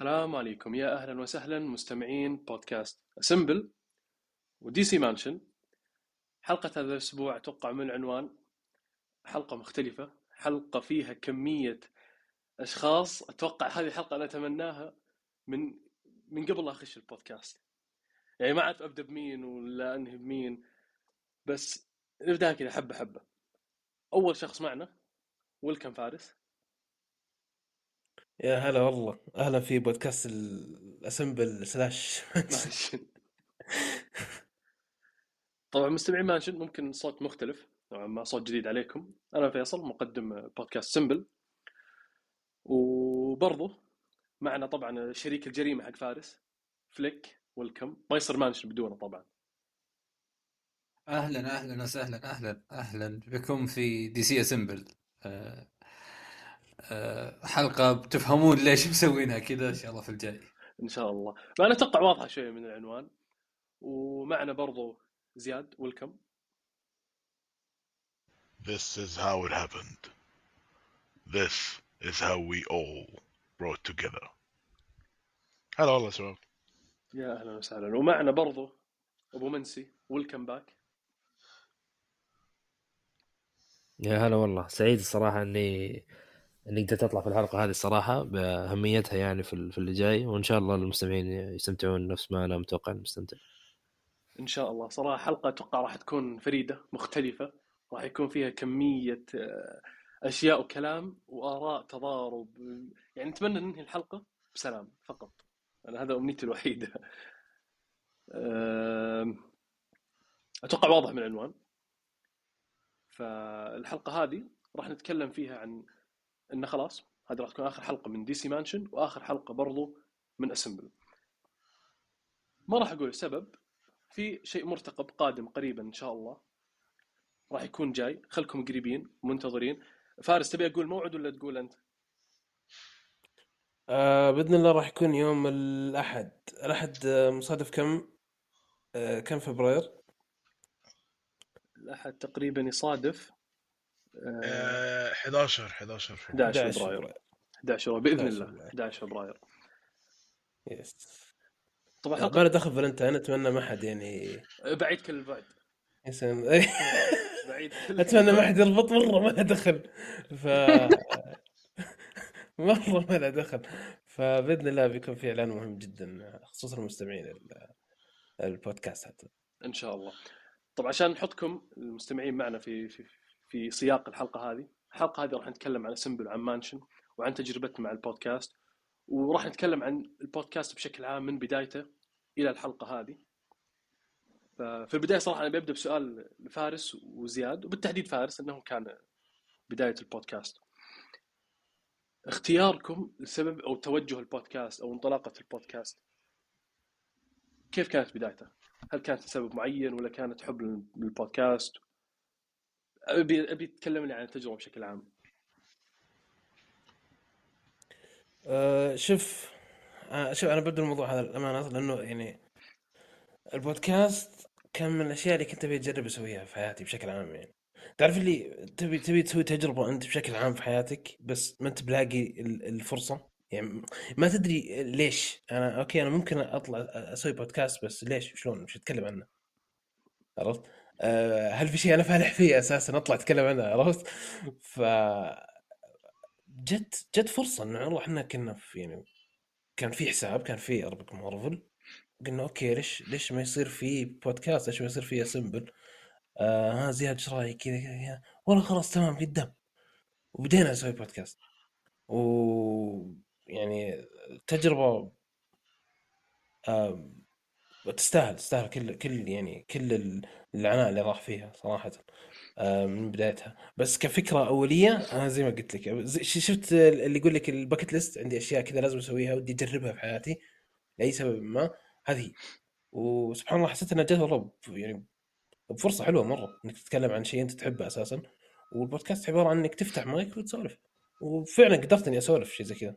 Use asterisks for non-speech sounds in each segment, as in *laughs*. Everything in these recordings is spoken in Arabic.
السلام عليكم. يا أهلا وسهلا مستمعين بودكاست أسمبل ودي سي مانشن. حلقة هذا الأسبوع أتوقع من العنوان حلقة مختلفة حلقة فيها كمية أشخاص. أتوقع هذه الحلقة أنا أتمناها من من قبل لا أخش البودكاست. يعني ما اعرف أبدأ بمين ولا أنهي بمين بس نبدا كذا حبة حبة. أول شخص معنا welcome فارس. يا هلا والله. أهلا في بودكاست الاسمبل slash *laughs* مانشن. طبعا مستمعين مانشن ممكن صوت مختلف. نوعا ما صوت جديد عليكم. أنا فيصل مقدم بودكاست أسمبل وبرضه معنا طبعا شريك الجريمة حق فارس فليك welcome. ما يصير مانشن بدونه طبعا. أهلا أهلا وسهلا أهلا أهلا بكم في دي سي اسمبل حلقة بتفهمون ليش *laughs* مسوينها كذا إن شاء الله في الجاي. إن شاء الله. فانا أتوقع واضحة شوية من العنوان. ومعنا برضو زياد ويلكم This is how it happened. This is how we all brought together. هلا والله شباب. يا أهلا وسهلا. ومعنا برضو أبو منسي ويلكم باك يا هلا والله. سعيد الصراحة إني اني قدرت اطلع في الحلقة هذه الصراحة بأهميتها يعني في ال- في اللي جاي وإن شاء الله المستمعين يستمتعون نفس ما أنا متوقع المستمتع. إن شاء الله. صراحة حلقة أتوقع راح تكون فريدة مختلفة راح يكون فيها كمية آه، أشياء وكلام وآراء تضارب. يعني نتمنى ننهي الحلقة بسلام فقط. أنا هذا أمنيتي الوحيدة. أتوقع واضح من العنوان. فالحلقة هذه راح نتكلم فيها عن إنه خلاص هذه راح تكون آخر حلقة من دي سي مانشن وآخر حلقة برضو من اسمبل ما راح أقول السبب في شيء مرتقب قادم قريبا إن شاء الله راح يكون جاي. خلكم قريبين منتظرين. فارس تبي أقول موعد ولا تقول أنت؟ آه بإذن الله راح يكون يوم الأحد. الأحد آه، مصادف كم؟ آه كم فبراير؟ الأحد تقريبا يصادف آه، آه 11 11 11 11 فبراير 11 فبراير بإذن 11 الله. فبراير. 11 فبراير يس. طبعا آه، حلقه بلا دخل فالنتين أتمنى ما حد يعني بعيد كل البعد يسلم *laughs* بعيد كل أتمنى ما حد يربط مرة ما له دخل. ف *laughs* مرة ما له دخل. فبإذن الله بيكون في إعلان مهم جدا خصوصا المستمعين ال- البودكاست حتى إن شاء الله. طبعا عشان نحطكم المستمعين معنا في في في سياق الحلقة هذه الحلقة هذه راح نتكلم عن أسمبل وعن مانشن وعن تجربتنا مع البودكاست وراح نتكلم عن البودكاست بشكل عام من بدايته إلى الحلقة هذه ففي البداية صراحة أنا ببدأ بسؤال لفارس وزياد وبالتحديد فارس إنه كان بداية البودكاست اختياركم لسبب أو توجه البودكاست أو انطلاقة البودكاست كيف كانت بدايته؟ هل كانت لسبب معين ولا كانت حب للبودكاست؟ أبي أبي تكلمني عن التجربة بشكل عام. أه شوف أه شوف أنا ببدا الموضوع هذا الأمانة لأنه يعني البودكاست كان من الأشياء اللي كنت أبي أجرب أسويها في حياتي بشكل عام يعني. تعرف اللي تبي تبي تسوي تجربة أنت بشكل عام في حياتك بس ما أنت بلاقي ال- الفرصة؟ يعني ما تدري ليش. أنا أوكي أنا ممكن أطلع أسوي بودكاست بس ليش؟ شلون؟ مش أتكلم عنه. عرفت؟ هل في شيء أنا فالح فيه أساسا؟ أطلع أتكلم عنه عرفت؟ ف جت جت فرصة إنه نروح إحنا كنا في يعني كان في حساب كان في أربك مارفل قلنا okay ليش ليش ما يصير في بودكاست؟ ليش ما يصير في أسمبل آه ها زياد إيش رأيك؟ كذا كذا كذا. والله خلاص تمام قدام وبدينا نسوي بودكاست. و يعني تجربة آه تستاهل تستاهل كل كل يعني كل ال- العناء اللي راح فيها صراحة من بدايتها. بس كفكرة أولية أنا زي ما قلت لك شفت اللي يقول لك ال bucket list عندي أشياء كذا لازم أسويها ودي أجربها في حياتي لأي سبب ما هذه. وسبحان الله حسيت إنها جت والله يعني بفرصة حلوة مرة إنك تتكلم عن شيء أنت تحبه أساسا. والبودكاست عبارة عن إنك تفتح مايك وتسولف. وفعلا قدرت إني أسولف شيء زي كذا.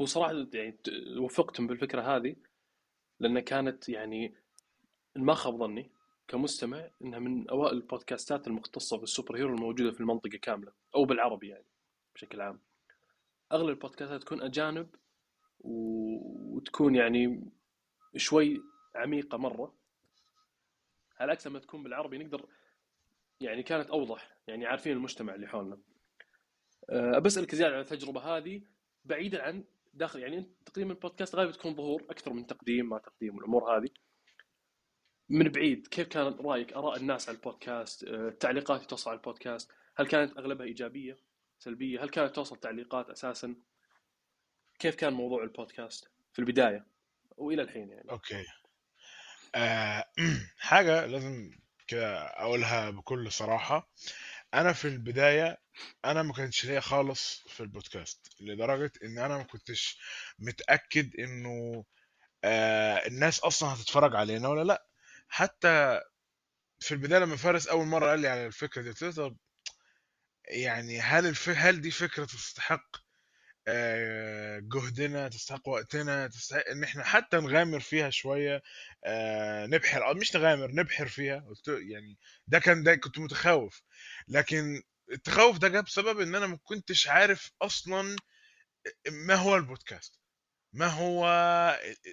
هو صراحة يعني وفقتم بالفكرة هذه لأن كانت يعني ما خاب ظني كمستمع إنها من أوائل البودكاستات المختصة بالسوبر هيرو الموجودة في المنطقة كاملة أو بالعربي يعني بشكل عام. أغلب البودكاستات تكون أجانب وتكون يعني شوي عميقة مرة على عكس لما تكون بالعربي نقدر يعني كانت أوضح يعني عارفين المجتمع اللي حولنا أه، بسالك زيادة عن التجربة هذه بعيدا عن داخل يعني أنت تقديم البودكاست غالبا تكون ظهور أكثر من تقديم ما تقديم والأمور هذه. من بعيد كيف كان رأيك آراء الناس على البودكاست؟ أه، التعليقات اللي توصل على البودكاست؟ هل كانت أغلبها إيجابية سلبية؟ هل كانت توصل تعليقات أساسا؟ كيف كان موضوع البودكاست في البداية وإلى الحين يعني؟ أوكي. آه *clears throat* حاجة لازم كده أقولها بكل صراحة. أنا في البداية أنا ما كانش ليا خالص في البودكاست لدرجة إن أنا ما كنتش متأكد إنه آه الناس أصلا هتتفرج علينا ولا لأ. حتى في البداية لما فارس أول مرة قال لي على الفكرة دي قلت طب يعني هل الف... هل دي فكرة تستحق جهدنا تستحق وقتنا تستحق إن إحنا حتى نغامر فيها شوية. آه، نبحر أو مش نغامر نبحر فيها. قلت يعني ده كان ده كنت متخوف. لكن التخوف ده جه بسبب إن أنا ما كنتش عارف أصلا ما هو البودكاست. ما هو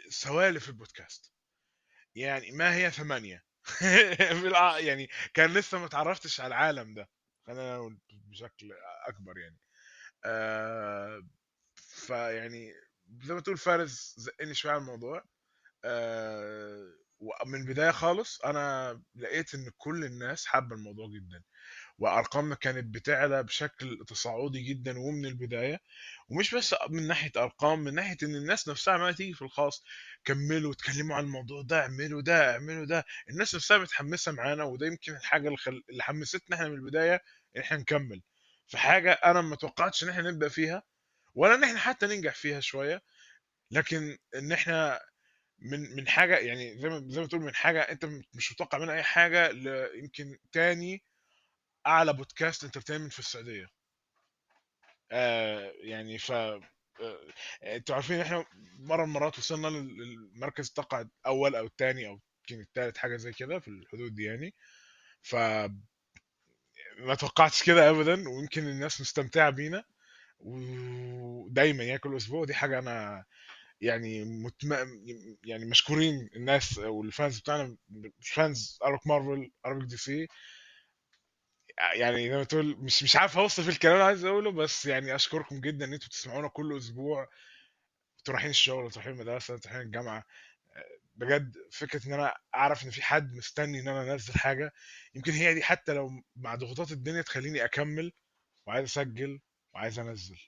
سوالف البودكاست. يعني ما هي ثمانية؟ *laughs* بالع- يعني كان لسه ما تعرفتش على العالم ده. خلينا بشكل أكبر يعني. آه فيعني زي ما تقول فارس زقني شوية على الموضوع. آه ومن البدايه خالص أنا لقيت إن كل الناس حابة الموضوع جدا وأرقامنا كانت بتعلى بشكل تصاعدي جدا ومن البداية. ومش بس من ناحية أرقام من ناحية إن الناس نفسها عماله تيجي في الخاص كملوا اتكلموا عن الموضوع ده اعملوا ده اعملوا ده. الناس نفسها متحمسة معانا وده يمكن الحاجة اللي. اللي حمستنا إحنا من البداية إن إحنا نكمل. في حاجة أنا ما توقعتش إن إحنا نبدأ فيها ولا إن إحنا حتى ننجح فيها شوية لكن إن إحنا من من حاجة يعني زي ما زي ما تقول من حاجة أنت مش متوقع منها أي حاجة يمكن تاني أعلى بودكاست انترتينمنت في السعودية. آه يعني ف آه، أنتوا عارفين إحنا مرة من المرات وصلنا لل- للمركز تقعد اول أو الثاني أو يمكن الثالث حاجة زي كده في الحدود دي يعني. ف ما توقعتش كده ابدا ويمكن الناس مستمتعة بينا. ودايما يعني كل أسبوع دي حاجة أنا يعني متم... يعني مشكورين الناس وال fans بتاعنا fans ارك مارفل ارك دي سي يعني زي ما تقول مش مش عارف أوصف الكلام اللي عايز أقوله بس يعني أشكركم جدا إن أنتوا بتسمعونا كل أسبوع. أنتوا رايحين الشغل أنتوا رايحين المدرسة أنتوا رايحين الجامعة. بجد فكرة إن أنا أعرف إن في حد مستني إن أنا أنزل حاجة يمكن هي دي حتى لو مع ضغوطات الدنيا تخليني أكمل وعايز أسجل. وعايز انزل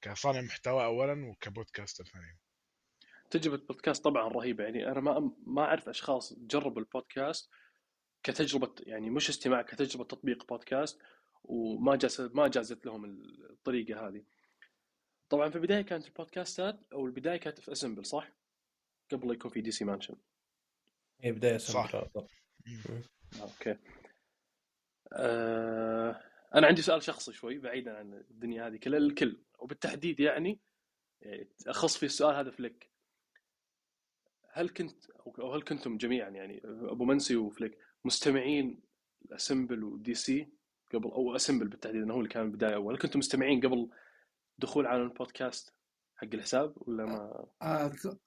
كصانع محتوى اولا وكبودكاست ثانيا. تجربه بودكاست طبعا رهيبة. يعني أنا ما ما أعرف أشخاص جربوا البودكاست كتجربة يعني مش استماع كتجربة تطبيق بودكاست وما جاز ما جازت لهم الطريقة هذه. طبعا في البداية كانت البودكاستات أو البداية كانت في أسمبل صح؟ قبل لا يكون في دي سي مانشن. هي بداية صح. أسمبل okay. آه أنا عندي سؤال شخصي شوي بعيدا عن الدنيا هذه كلها الكل وبالتحديد يعني يعني أخص في السؤال هذا فليك. هل كنت أو هل كنتم جميعا يعني أبو منسي وفليك مستمعين أسمبل ودي سي قبل أو أسمبل بالتحديد إنه هو اللي كان البدايه أول. كنتم مستمعين قبل دخول عالم البودكاست حق الحساب ولا ما؟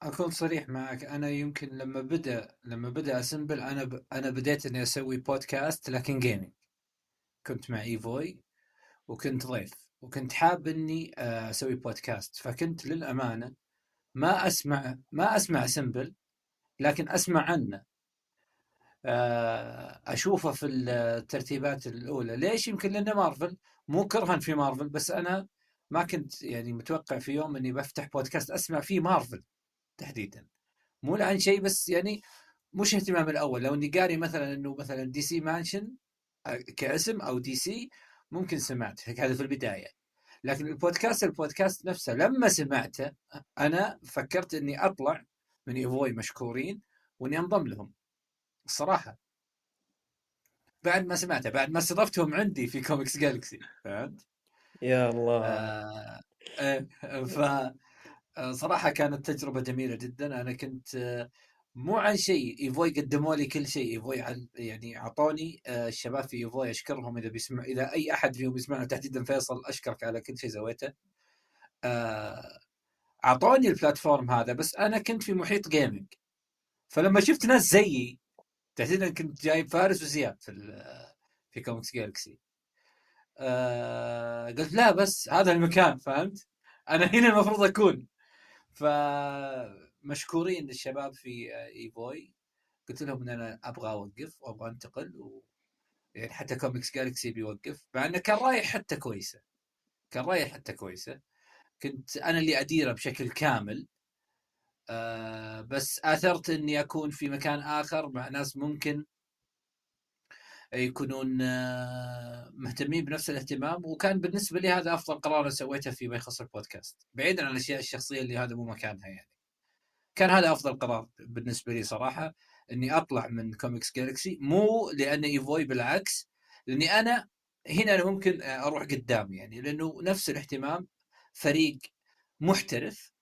اكون صريح معك. أنا يمكن لما بدأ لما بدأ أسمبل أنا ب... أنا بديت إني أسوي بودكاست لكن gaming كنت مع ايفوي وكنت ضيف وكنت حاب إني آه، أسوي بودكاست فكنت للأمانة ما أسمع ما أسمع اسمبل لكن أسمع عنه. آه، أشوفه في الترتيبات الأولى. ليش؟ يمكن لأنه مارفل مو كرها في مارفل بس أنا ما كنت يعني متوقع في يوم إني بفتح بودكاست أسمع فيه مارفل تحديدا. مو لعن شيء بس يعني مش اهتمام الأول. لو إني قاري مثلا إنه مثلا دي سي مانشن كاسم أو دي سي ممكن سمعت هذا في البداية. لكن البودكاست البودكاست نفسه لما سمعته أنا فكرت إني أطلع من إيفوي مشكورين وإني أنضم لهم. الصراحة. بعد ما سمعته بعد ما استضفتهم عندي في كوميكس جالكسي فهمت؟ يا الله. آه آه، ف آه، صراحة كانت تجربة جميلة جدا. أنا كنت آه، مو عن شيء ايفوي قدموا لي كل شيء ايفوي عن- يعني أعطوني آه، الشباب في ايفوي اشكرهم إذا بيسمع إذا أي أحد فيهم يسمعنا تحديدا فيصل أشكرك على كل شيء سويته. آه، أعطوني ال platform هذا بس أنا كنت في محيط gaming فلما شفت ناس زيي تحديدا كنت جايب فارس وزياد في في كوميكس جالكسي آه قلت لا بس هذا المكان فهمت؟ أنا هنا المفروض أكون. فمشكورين الشباب في آه، إيفوي. قلت لهم إن أنا أبغى أوقف وأبغى أنتقل و... يعني حتى كوميكس جالكسي بيوقف مع إنه كان رايح حتى كويسة. كان رايح حتى كويسة. كنت أنا اللي أديره بشكل كامل. آه بس آثرت إني أكون في مكان آخر مع ناس ممكن يكونون آه، مهتمين بنفس الاهتمام. وكان بالنسبة لي هذا أفضل قرار سويته فيما يخص البودكاست بعيدا عن الأشياء الشخصية اللي هذا مو مكانها يعني. كان هذا أفضل قرار بالنسبة لي صراحة إني أطلع من كوميكس جالكسي مو لأن إيفوي بالعكس لأني أنا هنا أنا ممكن أروح قدام يعني لأنه نفس الاهتمام فريق محترف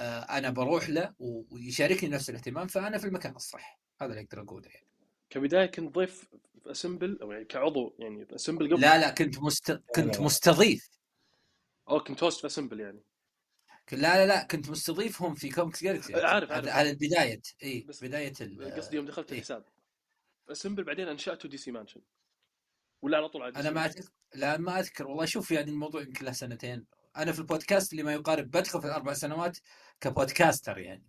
آه، أنا بروح له ويشاركني نفس الاهتمام فأنا في المكان الصح. هذا اللي أقدر أقوله يعني. كبداية كنت ضيف في اسمبل أو يعني كعضو يعني في اسمبل قبل؟ لا لا كنت مست... كنت. مستضيف. أو كنت host في اسمبل يعني. لا لا لا كنت مستضيفهم في كوميكس جالكسي عارف- هذا بداية إي بس بداية ال... قصدي يوم دخلت إيه. الحساب. في اسمبل بعدين انشاته دي سي مانشن ولا على طول على أنا ما أذكر لا ما أذكر. والله شوف يعني الموضوع يمكن له سنتين. أنا في البودكاست اللي ما يقارب بدخل في الأربع سنوات ك podcaster يعني.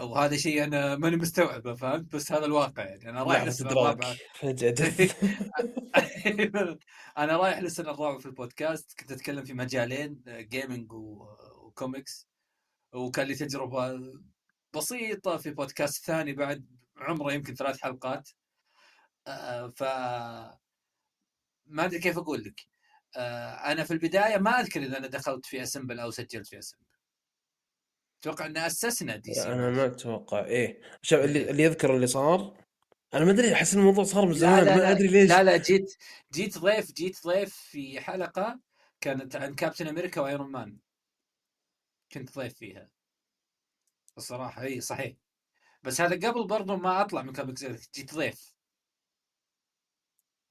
وهذا شيء أنا ماني مستوعبه فهمت؟ بس هذا الواقع يعني. أنا رايح للسنه الرابعة. *laughs* *laughs* أنا رايح للسنه الرابعة في البودكاست. كنت أتكلم في مجالين gaming و comics وكان لي تجربة بسيطة في بودكاست ثاني بعد عمره يمكن ثلاث حلقات. آه، ف ما أدري كيف أقول لك. آه، أنا في البداية ما أذكر إذا أنا دخلت في أسمبل أو سجلت في أسمبل. أتوقع إن أسسنا دي سي أنا ما أتوقع. إيه. شوف اللي اللي يذكر اللي صار أنا ما أدري أحس الموضوع صار من زمان لا ما أدري ليش. لا لا جيت جيت ضيف جيت ضيف في حلقة كانت عن كابتن أمريكا وأيرون مان. كنت ضيف فيها. الصراحة إي صحيح. بس هذا قبل برضو ما أطلع من كوميكس جيت ضيف.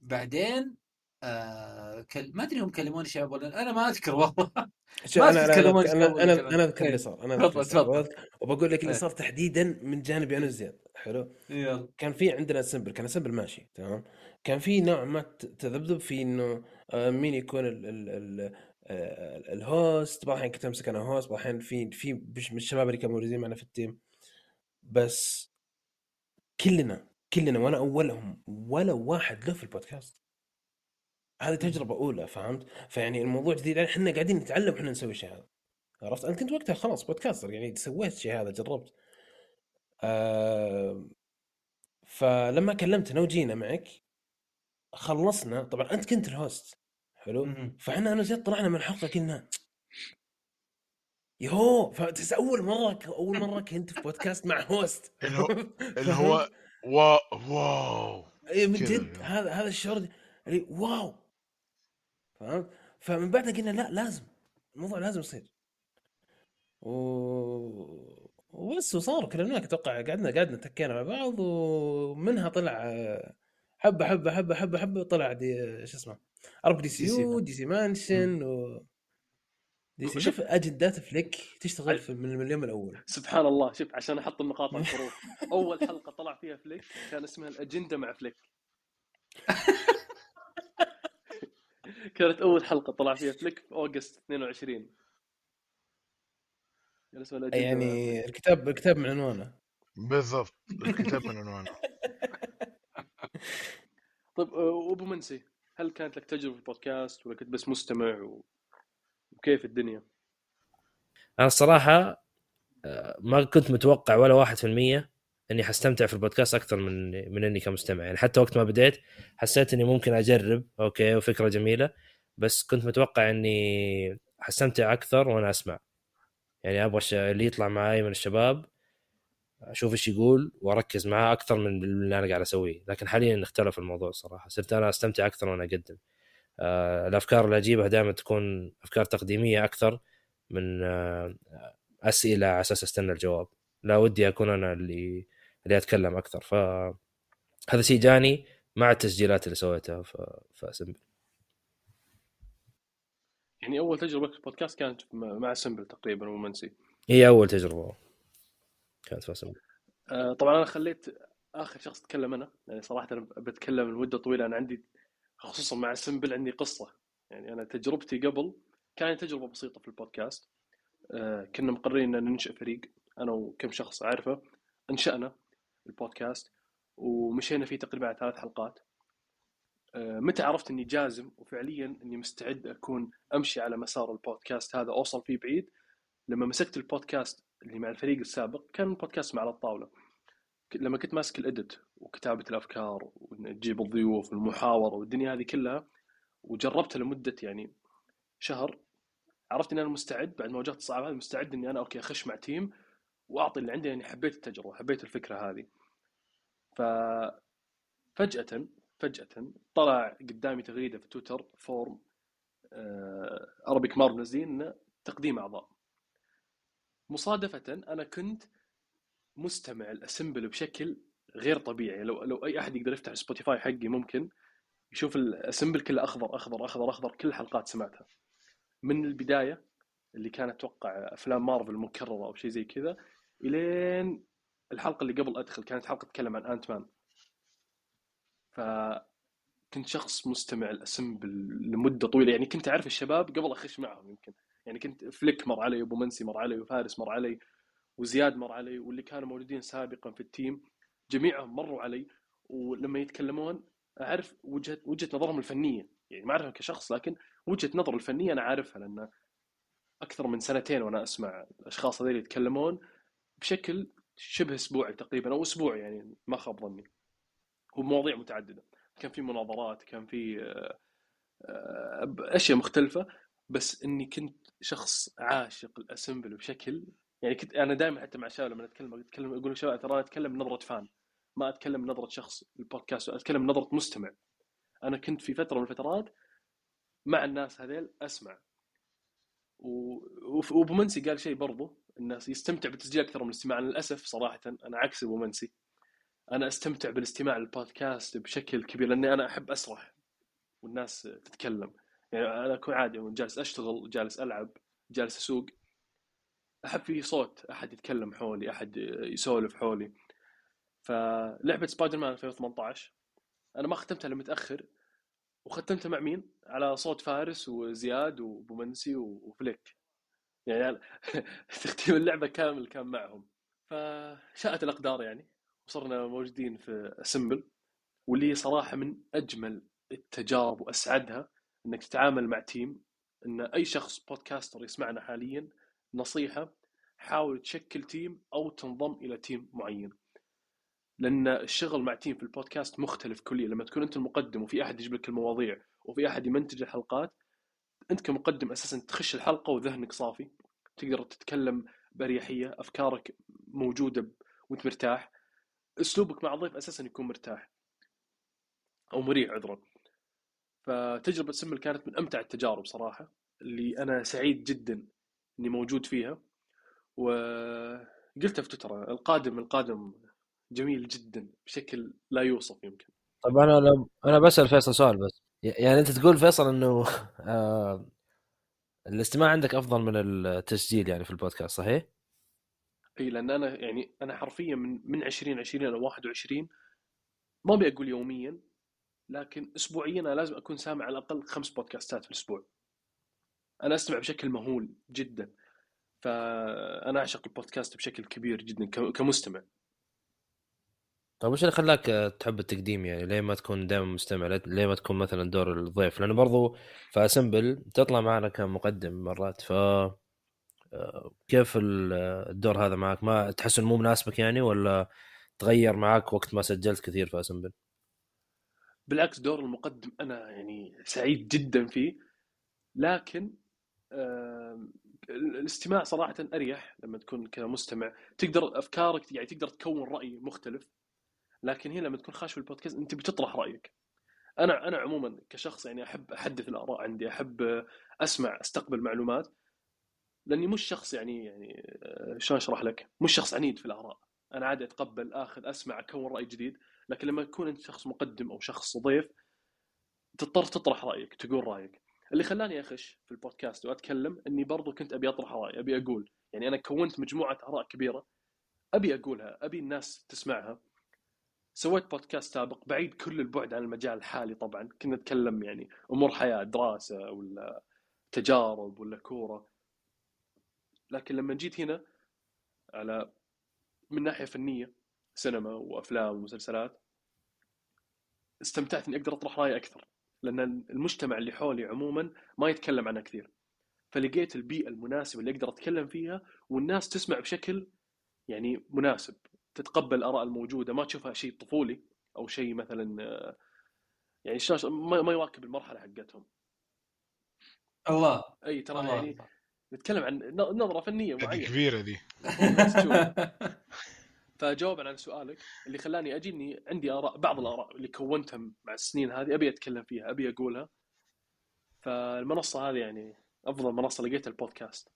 بعدين آه كل... ما أدري هم كلموني شباب ولا أنا ما أذكر والله. *laughs* ما أنا أنا أنا أنا, أذكر. اللي صار أنا تفضل، وبقول لك اللي. صار تحديدا من جانبي أنا وزياد حلو؟ يلا. كان في عندنا أسمبل كان أسمبل ماشي تمام؟ كان في نوع ما تذبذب في إنه آه، مين يكون ال ال ال ال host بعض الاحيان كنت أمسك أنا host بعض الاحيان في في مش من الشباب اللي كانوا موجودين معنا في ال team. بس كلنا كلنا وأنا أولهم ولا واحد له في البودكاست. هذه تجربة أولى فهمت؟ فيعني الموضوع جديد يعني إحنا قاعدين نتعلم إحنا نسوي الشيء هذا. عرفت؟ أنا كنت وقتها خلاص podcaster يعني سويت الشيء هذا جربت. آه فلما كلمتنا وجينا معك خلصنا. طبعا أنت كنت ال host. حلو. فإحنا أنا وزياد طلعنا من الحلقة قلنا يهو فتحس أول مرة أول مرة كنت في بودكاست مع host اللي هو *laughs* wow. اي من جد. هذا هذا الشعور اللي wow. فهمت؟ فمن بعدها قلنا لا لازم الموضوع لازم يصير. و... وبس وصار كلمناك أتوقع قعدنا قعدنا تكينا مع بعض ومنها طلع حبه حبه حبه حبه حبة طلع دي شو اسمه ارب دي سي يو. دي سي مانشن و دي سي شوف- اجندات فليك تشتغل في من اليوم الأول. سبحان الله. شوف عشان أحط النقاط على الحروف. *laughs* أول حلقة طلع فيها فليك كان اسمها الأجندة مع فليك. *laughs* كانت أول حلقة طلع فيها فليك في أوغست 22 كان اسمها الأجندة يعني. الكتاب الكتاب من عنوانه. بالضبط الكتاب من *laughs* عنوانه. طيب آه، وابو منسي. هل كانت لك تجربة في البودكاست ولا كنت بس مستمع و... وكيف الدنيا؟ أنا الصراحة آه، ما كنت متوقع ولا واحد في المية إني حستمتع في البودكاست أكثر من من إني كمستمع يعني حتى وقت ما بديت حسيت إني ممكن أجرب أوكي وفكرة جميلة بس كنت متوقع إني حستمتع أكثر وأنا أسمع يعني أبغى اللي يطلع معاي من الشباب أشوف إيش يقول وأركز معاه أكثر من اللي أنا قاعد أسويه. لكن حاليا اختلف الموضوع صراحة. صرت أنا أستمتع أكثر وأنا أقدم. آه، الأفكار اللي اجيبها دائما تكون أفكار تقديمية أكثر من آه، أسئلة على أساس أستنى الجواب. لا ودي أكون أنا اللي اللي أتكلم أكثر. ف هذا شيء جاني مع التسجيلات اللي سويتها. ف... فاسمبل يعني أول تجربة في البودكاست كانت مع سمبل تقريبا ومنسي هي أول تجربة. كانت في اسمبل آه، طبعا أنا خليت آخر شخص أتكلم أنا يعني صراحة أنا بتكلم لمدة طويلة. أنا عندي خصوصا مع سمبل عندي قصة. يعني أنا تجربتي قبل كانت تجربة بسيطة في البودكاست. آه، كنا مقررين إن ننشئ فريق أنا وكم شخص أعرفه. انشأنا البودكاست ومشينا فيه تقريبا على ثلاث حلقات. آه، متى عرفت إني جازم وفعليا إني مستعد أكون أمشي على مسار البودكاست هذا أوصل فيه بعيد. لما مسكت البودكاست اللي مع الفريق السابق كان البودكاست مع على الطاوله لما كنت ماسك الادت وكتابة الأفكار وتجيب الضيوف والمحاوره والدنيا هذه كلها وجربتها لمدة يعني شهر عرفت اني أنا مستعد. بعد ما واجهت الصعاب هذه مستعد إني أنا أوكي أخش مع team وأعطي اللي عندي يعني حبيت التجربة حبيت الفكرة هذه. ف فجأة فجأة طلع قدامي تغريدة في تويتر forum Arabic Mar منزلين تقديم أعضاء. مصادفة أنا كنت مستمع الأسمبل بشكل غير طبيعي. لو لو أي أحد يقدر يفتح سبوتيفاي حقي ممكن يشوف الأسمبل كله أخضر أخضر أخضر أخضر كل الحلقات سمعتها. من البداية اللي كانت أتوقع أفلام مارفل مكررة أو شيء زي كذا إلين الحلقة اللي قبل أدخل كانت حلقة تتكلم عن Ant-Man فكنت شخص مستمع الأسمبل لمدة طويلة. يعني كنت أعرف الشباب قبل أخش معهم يمكن. يعني كنت فليك مر علي أبو منسي مر علي وفارس مر علي وزياد مر علي واللي كانوا موجودين سابقا في ال team جميعهم مروا علي. ولما يتكلمون أعرف وجهة وجهة نظرهم الفنية. يعني ما أعرفها كشخص لكن وجهة نظر الفنية أنا عارفها لأن أكثر من سنتين وأنا أسمع الأشخاص هذول يتكلمون بشكل شبه أسبوعي تقريبا أو أسبوعي يعني ما خاب ظني. وبمواضيع متعددة. كان في مناظرات كان في آه، آه، أشياء مختلفة. بس إني كنت شخص عاشق الأسمبل بشكل يعني كنت أنا دائما حتى مع الشباب لما أتكلم أتكلم أقول شباب ترى أنا أتكلم نظره فان ما أتكلم نظره شخص البودكاست أتكلم نظره مستمع. أنا كنت في فترة من الفترات مع الناس هذيل أسمع. وابو منسي قال شيء برضو الناس يستمتع بالتسجيل أكثر من الاستماع للأسف صراحة أنا عكس ابو منسي أنا أستمتع بالاستماع للبودكاست بشكل كبير لأني أنا أحب أسرح والناس تتكلم. يعني أنا أكون عادي جالس أشتغل جالس ألعب جالس أسوق. أحب في صوت أحد يتكلم حولي أحد يسولف حولي. فلعبة سبايدر مان 2018 أنا ما ختمتها إلا متأخر. وختمتها مع مين؟ على صوت فارس وزياد وأبو منسي وفليك. يعني *laughs* تختيم اللعبة كامل كان معهم. فشاءت الأقدار يعني وصرنا موجودين في أسمبل. واللي صراحة من أجمل التجارب وأسعدها. إنك تتعامل مع team إن أي شخص podcaster يسمعنا حاليا نصيحة حاول تشكل team أو تنضم إلى team معين. لأن الشغل مع team في البودكاست مختلف كليا. لما تكون أنت المقدم وفي أحد يجيب لك المواضيع وفي أحد يمنتج الحلقات أنت كمقدم أساسا تخش الحلقة وذهنك صافي. تقدر تتكلم بأريحية أفكارك موجودة وأنت مرتاح. أسلوبك مع الضيف أساسا يكون مرتاح. أو مريح عذرا. فتجربة سمل كانت من أمتع التجارب صراحة اللي أنا سعيد جدا إني موجود فيها. وقلتها في تويتر القادم القادم جميل جدا بشكل لا يوصف يمكن. طب أنا أنا بسأل فيصل سؤال بس. يعني أنت تقول فيصل إنه *laughs* آه الاستماع عندك أفضل من التسجيل يعني في البودكاست صحيح؟ إي لأن أنا يعني أنا حرفيا من من 2020 إلى 21 ما أبي أقول يوميا لكن اسبوعيا أنا لازم أكون سامع على الأقل خمس بودكاستات في الأسبوع. أنا أستمع بشكل مهول جدا. فأنا أعشق البودكاست بشكل كبير جدا كمستمع. طيب وش اللي خلاك آه، تحب التقديم يعني ليه ما تكون دائما مستمع ليه- ما تكون مثلا دور الضيف لأنه برضو في اسمبل تطلع معنا كمقدم مرات ف آه، كيف آه، الدور هذا معك ما تحس إنه مو مناسبك يعني ولا تغير معك وقت ما سجلت كثير في اسمبل بالعكس دور المقدم أنا يعني سعيد جدا فيه. لكن الاستماع صراحة أريح لما تكون كمستمع. تقدر أفكارك يعني تقدر تكون رأي مختلف لكن هنا لما تكون خاش في البودكاست أنت بتطرح رأيك. أنا أنا عموما كشخص يعني أحب أحدث الآراء عندي أحب أسمع أستقبل معلومات لأني مش شخص يعني يعني آه، شلون أشرح لك؟ مش شخص عنيد في الآراء. أنا عادي أتقبل آخذ أسمع أكون رأي جديد. لكن لما تكون أنت شخص مقدم أو شخص ضيف تضطر تطرح رأيك تقول رأيك. اللي خلاني أخش في البودكاست وأتكلم إني برضو كنت أبي أطرح رأي أبي أقول. يعني أنا كونت مجموعة آراء كبيرة أبي أقولها أبي الناس تسمعها. سويت بودكاست سابق بعيد كل البعد عن المجال الحالي طبعا. كنا نتكلم يعني أمور حياة دراسة ولا تجارب ولا كورة. لكن لما جيت هنا على من ناحية فنية سينما وأفلام ومسلسلات استمتعت إني أقدر أطرح رأيي أكثر لأن المجتمع اللي حولي عموما ما يتكلم عنها كثير. فلقيت البيئة المناسبة اللي أقدر أتكلم فيها والناس تسمع بشكل يعني مناسب تتقبل الاراء الموجودة ما تشوفها شيء طفولي أو شيء مثلا يعني شلون ما ما يواكب المرحلة حقتهم. الله. أي ترى الله يعني نتكلم عن ن- نظرة فنية معينة. كبيرة دي. *laughs* *laughs* فجوابا عن سؤالك اللي خلاني أجي إني عندي آراء بعض الآراء اللي كونتها مع السنين هذه أبي أتكلم فيها أبي أقولها. فالمنصة هذه يعني أفضل منصة لقيتها البودكاست.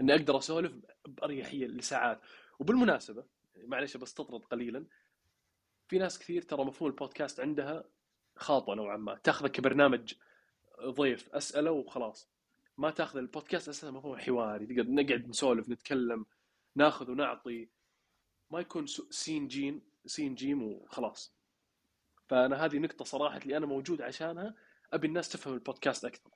إني أقدر أسولف بأريحية لساعات. وبالمناسبة معلش بستطرد قليلا في ناس كثير ترى مفهوم البودكاست عندها خاطئ نوعا ما. تاخذه كبرنامج ضيف اساله وخلاص. ما تأخذ البودكاست أساسا مفهوم حواري. نقعد نسولف نتكلم ناخذ ونعطي. ما يكون سين جيم سين جيم وخلاص. فأنا هذه نقطة صراحة اللي أنا موجود عشانها أبي الناس تفهم البودكاست أكثر.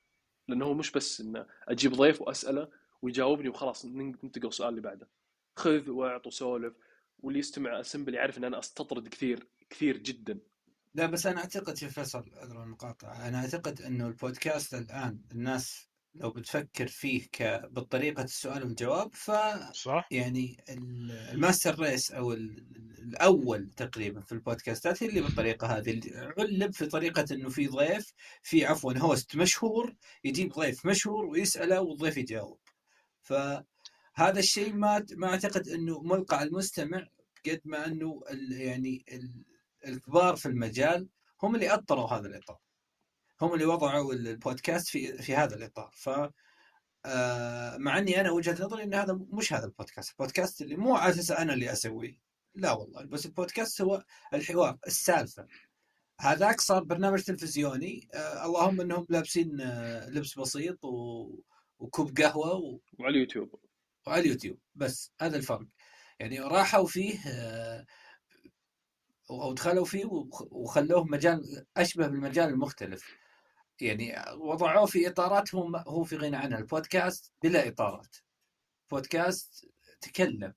لأنه هو مش بس إنه أجيب ضيف وأسأله ويجاوبني وخلاص نن- ننتقل السؤال اللي بعده. خذ واعط وسولف واللي يستمع أسمبل يعرف إن أنا أستطرد كثير كثير جدا. لا بس أنا أعتقد شوف فيصل اذر المقاطعه أنا أعتقد إنه البودكاست الآن الناس لو بتفكر فيه ك بالطريقة السؤال والجواب ف صح؟ يعني ال- الماستر ريس أو ال- الأول تقريبا في البودكاستات هي اللي بالطريقة هذه اللي علب في طريقة إنه في ضيف في عفوا هوست مشهور يجيب ضيف مشهور ويسأله والضيف يجاوب فهذا الشيء ما ما أعتقد إنه ملقى على المستمع قد ما إنه ال- يعني ال- الكبار في المجال هم اللي أطروا هذا الإطار هم اللي وضعوا البودكاست في في هذا الإطار. ف آه، مع إني أنا وجهة نظري إن هذا مش هذا البودكاست، البودكاست اللي مو على أساس أنا اللي أسويه، لا والله. بس البودكاست هو الحوار، السالفة. هذاك صار برنامج تلفزيوني. آه اللهم إنهم لابسين آه لبس بسيط و... وكوب قهوة و... وعلى اليوتيوب وعلى اليوتيوب. بس هذا الفرق. يعني راحوا فيه آه أو دخلوا فيه وخ- وخلوه مجال أشبه بالمجال المختلف. يعني وضعوه في إطارات هو في غنى عنها، البودكاست بلا إطارات. بودكاست تكلم.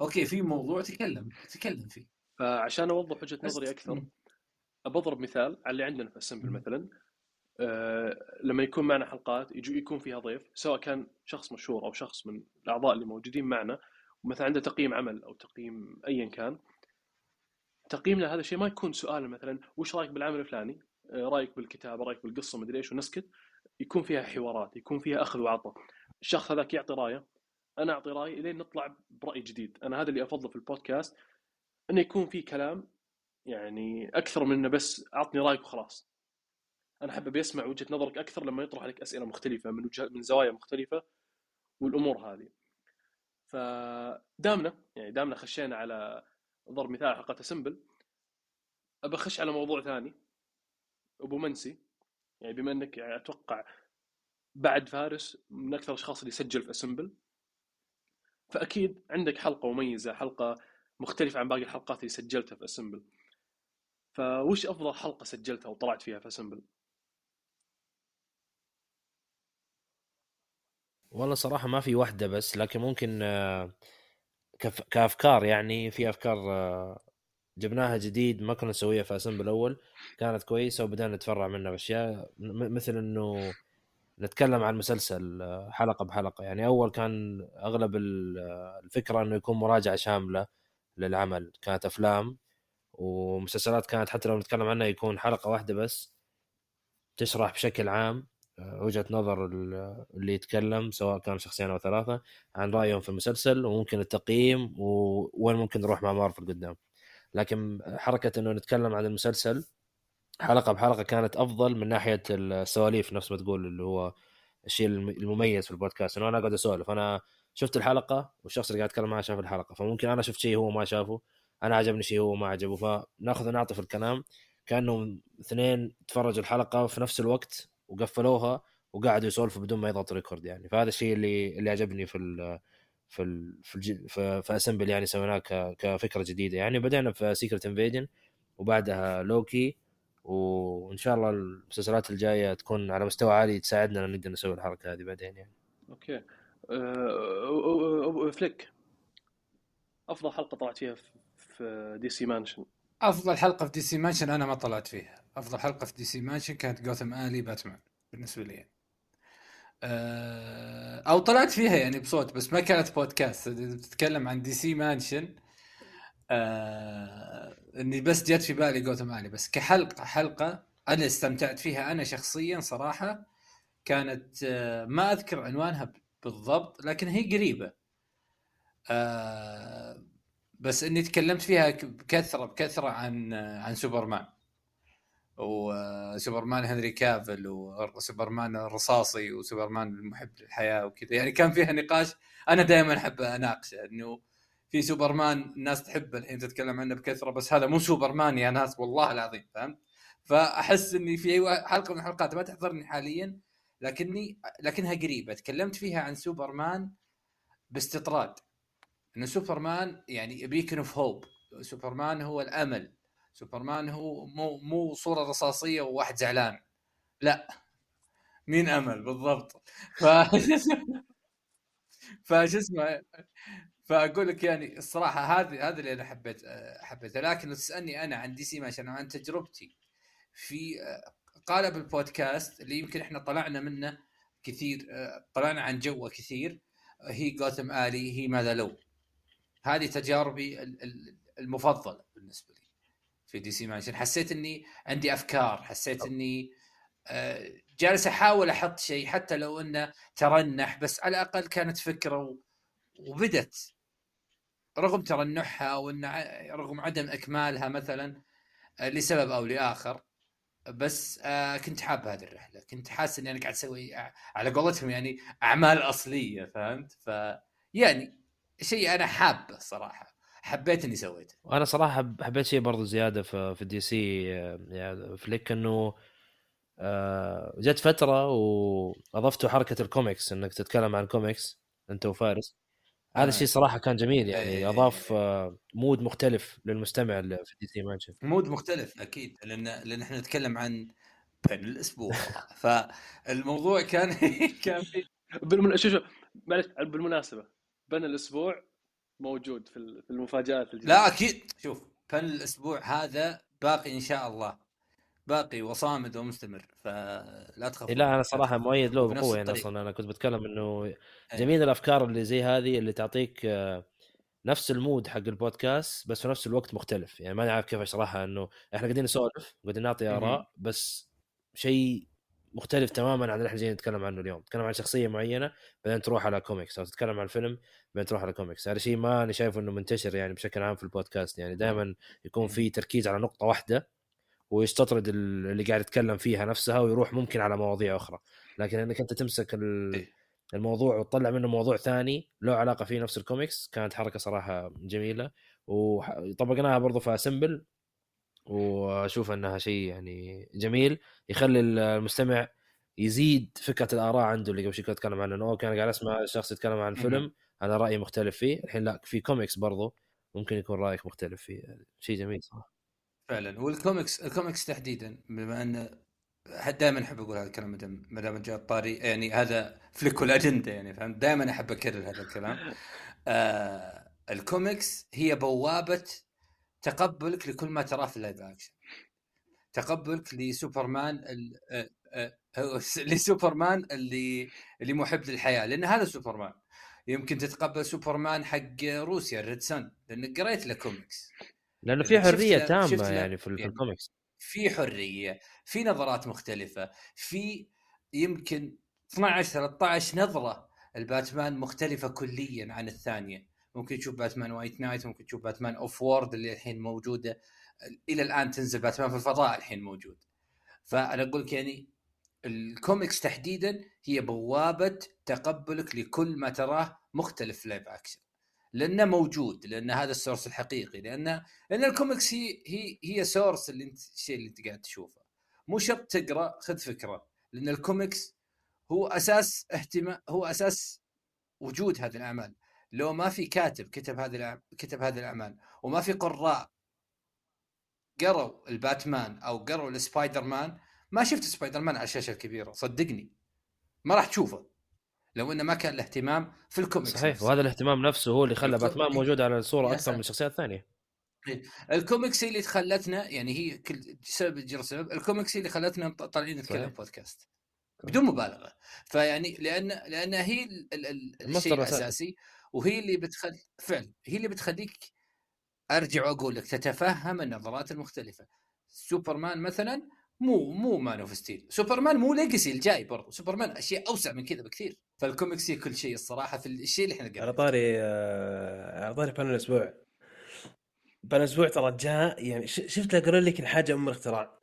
أوكي في موضوع تكلم تكلم فيه. فعشان أوضح وجهة نظري أكثر. بضرب مثال على اللي عندنا في أسمبل. مثلا آه، لما يكون معنا حلقات يجو يكون فيها ضيف سواء كان شخص مشهور أو شخص من الأعضاء اللي موجودين معنا ومثلا عنده تقييم عمل أو تقييم ايا كان تقييمنا هذا الشيء ما يكون سؤال مثلا وش رأيك بالعمل الفلاني؟ آه، رأيك بالكتابة، رأيك بالقصة مدري إيش ونسكت يكون فيها حوارات، يكون فيها أخذ وعطاء. الشخص هذاك يعطي رأيه أنا أعطي رأيي إلين نطلع برأي جديد، أنا هذا اللي أفضله في البودكاست إنه يكون في كلام يعني أكثر من إنه بس أعطني رأيك وخلاص. أنا أحب أبي أسمع وجهة نظرك أكثر لما يطرح لك أسئلة مختلفة من وجه من زوايا مختلفة والأمور هذه. فدامنا يعني دامنا خشينا على ضرب مثال حلقة سمبل ابى أخش على موضوع ثاني أبو منسي. يعني بما إنك يعني أتوقع بعد فارس من أكثر الأشخاص اللي سجل في أسمبل فأكيد عندك حلقة مميزة حلقة مختلفة عن باقي الحلقات اللي سجلتها في أسمبل. فوش أفضل حلقة سجلتها وطلعت فيها في أسمبل؟ والله صراحة ما في واحدة بس لكن ممكن آه، كأفكار يعني في أفكار آه، جبناها جديد ما كنا نسويها في اسم بالاول كانت كويسة وبدأنا نتفرع منها بأشياء مثل إنه نتكلم عن المسلسل آه، حلقة بحلقة. يعني أول كان أغلب ال- الفكرة إنه يكون مراجعة شاملة للعمل. كانت أفلام ومسلسلات كانت حتى لو نتكلم عنها يكون حلقة واحدة بس تشرح بشكل عام آه، وجهة نظر ال- اللي يتكلم سواء كان شخصين أو ثلاثة عن رأيهم في المسلسل وممكن التقييم ووين ممكن نروح مع مارفل قدام. لكن حركة إنه نتكلم عن المسلسل حلقة بحلقة كانت أفضل من ناحية السواليف نفس ما تقول اللي هو الشيء الم- المميز في البودكاست إنه أنا قاعد أسولف أنا شفت الحلقة والشخص اللي قاعد اتكلم معاه شاف الحلقة فممكن أنا شفت شيء هو ما شافه أنا عجبني شيء هو ما عجبه فناخذ ونعطي في الكلام. كأنهم اثنين تفرجوا الحلقة في نفس الوقت وقفلوها وقعدوا يسولفوا بدون ما يضغطوا record يعني. فهذا الشيء اللي اللي عجبني في في ال في الج... في, في اسمبل يعني سويناه ك... كفكرة جديدة يعني. بدأنا في Secret Invasion وبعدها لوكي وإن شاء الله المسلسلات الجاية تكون على مستوى عالي تساعدنا نقدر نسوي الحركة هذه بعدين يعني. okay. أه... فليك. أفضل حلقة طلعت فيها في DC Mansion أفضل حلقة في DC Mansion أنا ما طلعت فيها. أفضل حلقة في DC Mansion كانت Gotham Alley باتمان بالنسبة لي. أه... أو طلعت فيها يعني بصوت بس ما كانت بودكاست تتكلم عن DC Mansion آه إني بس جت في بالي جوثم الي بس كحلقة حلقة أنا استمتعت فيها أنا شخصيا صراحة. كانت آه ما أذكر عنوانها بالضبط لكن هي قريبة. آه بس إني تكلمت فيها بكثرة بكثرة عن عن سوبرمان وسوبرمان هنري كافل وسوبرمان الرصاصي وسوبرمان المحب للحياة وكذا. يعني كان فيها نقاش أنا دائما أحب أناقشه إنه في سوبرمان الناس تحبه الحين تتكلم عنه بكثرة بس هذا مو سوبرمان يا ناس والله العظيم فهمت؟ فأحس إني في حلقة من الحلقات ما تحضرني حاليا لكني لكنها قريبة. تكلمت فيها عن سوبرمان باستطراد إنه سوبرمان يعني beacon of hope سوبرمان هو الأمل. سوبرمان هو مو مو صورة رصاصية وواحد زعلان. لا. مين أمل؟ بالضبط. ف *laughs* فش اسمه؟ فأقول لك يعني الصراحة هذه هذا اللي أنا حبيت حبيته لكن لو تسألني أنا عن DC عشان عن تجربتي في قالب البودكاست اللي يمكن إحنا طلعنا منه كثير طلعنا عن جوه كثير هي Gotham Alley هي ماذا لو. هذه تجاربي المفضلة بالنسبة لي. في DC Mansion حسيت إني عندي أفكار حسيت إني جالس أحاول أحط شيء حتى لو إنه ترنح بس على الأقل كانت فكرة وبدت. رغم ترنحها وان رغم عدم إكمالها مثلا لسبب أو لآخر بس آه كنت حاب هذه الرحلة. كنت حاسس إني أنا قاعد أسوي على قولتهم يعني أعمال أصلية فهمت؟ ف يعني شيء أنا حابه صراحة. حبيت إني سويته. وأنا صراحة حبيت شيء برضو زيادة في في دي سي يعني فليك إنه آه جت فترة واضفتوا حركة الكوميكس إنك تتكلم عن كوميكس أنت وفارس. هذا الشيء صراحة كان جميل يعني أضاف mood مختلف للمستمع في DC Mansion mood مختلف أكيد لأن لأن إحنا نتكلم عن panel الأسبوع. *laughs* فالموضوع كان *laughs* كان في بالمن... شوف شوف معلش بالمناسبة panel الأسبوع موجود في المفاجآت الجديدة. لا أكيد. شوف panel الأسبوع هذا باقي إن شاء الله. باقي وصامد ومستمر فلا تخاف. لا أنا صراحة مؤيد له بقوة يعني أصلا أنا كنت بتكلم إنه إيه. جميل الأفكار اللي زي هذه اللي تعطيك آه، نفس ال mood حق البودكاست بس في نفس الوقت مختلف. يعني ما نعرف كيف اشرحها إنه إحنا قاعدين نسولف قاعدين نعطي آراء بس شيء مختلف تماما عن اللي إحنا جايين نتكلم عنه اليوم. تتكلم عن شخصية معينة بعدين تروح على كوميكس. أو تتكلم عن فيلم بعدين تروح على كوميكس. هذا شيء ما أنا شايفه إنه منتشر يعني بشكل عام في البودكاست. يعني دائما يكون في تركيز على نقطة واحدة ويستطرد اللي قاعد يتكلم فيها نفسها ويروح ممكن على مواضيع أخرى. لكن إنك أنت تمسك إيه. الموضوع وتطلع منه موضوع ثاني له علاقة فيه نفس الكوميكس كانت حركة صراحة جميلة. وطبقناها برضو في Assemble وأشوف أنها شيء يعني جميل يخلي المستمع يزيد فكرة الآراء عنده اللي قبل شوي كنت أتكلم عنه إنه كان قاعد أسمع شخص يتكلم عن فيلم أنا رأيي مختلف فيه الحين لا في كوميكس برضو ممكن يكون رأيك مختلف فيه شيء جميل صراحة. فعلا وال comics ال comics تحديدا بما أن دائما احب أقول هذا الكلام ما دام جاء الطاري يعني هذا فليك الاجنده يعني فهمت؟ دائما أحب أكرر هذا الكلام. آه الكوميكس هي بوابة تقبلك لكل ما تراه في ال live action تقبلك لسوبرمان *laughs* لسوبرمان اللي اللي محب للحياة لأن هذا سوبرمان. يمكن تتقبل سوبرمان حق روسيا ال Red Son لانك قريت له كوميكس. لأنه في حرية تامة يعني في, يعني الكوميكس. في حرية في نظرات مختلفة في يمكن 12 13 نظرة الباتمان مختلفة كليا عن الثانية. ممكن تشوف باتمان White Knight ممكن تشوف باتمان Off-World اللي الحين موجودة. إلى الآن تنزل باتمان في الفضاء الحين موجود. فأنا أقول لك يعني الكوميكس تحديدا هي بوابة تقبلك لكل ما تراه مختلف live action لأنه موجود لأن هذا ال source الحقيقي لأن لأن الكوميكس هي هي هي source اللي أنت الشيء اللي أنت قاعد تشوفه. مو شرط تقرأ خذ فكرة. لأن الكوميكس هو أساس اهتمام هو أساس وجود هذه الأعمال. لو ما في كاتب كتب هذه كتب هذه الأعمال وما في قراء قروا الباتمان أو قروا السبايدر مان ما شفت سبايدر مان على الشاشة الكبيرة صدقني ما راح تشوفه لو إنه ما كان الاهتمام في الكوميكس صحيح نفسه. وهذا الاهتمام نفسه هو اللي خلى باتمان موجود على الصورة أكثر. من الشخصيات الثانية الكوميكس هي اللي خلتنا يعني هي كل سبب يجري سبب الكوميكس اللي خلتنا طالعين نتكلم. بودكاست بدون مبالغة فيعني لأن لأن هي الشيء. الأساسي وهي اللي بتخل فعلا هي اللي بتخليك أرجع وأقول لك تتفهم النظرات المختلفة. سوبرمان مثلا مو مو Man of Steel سوبرمان مو Legacy الجاي برضو. سوبرمان أشياء أوسع من كذا بكثير. فالكوميكس هي كل شيء الصراحة في الشيء اللي إحنا على طاري آه، على طاري panel الأسبوع. panel الأسبوع ترى جاء يعني شفت لك لك الحاجة أم الاختراع.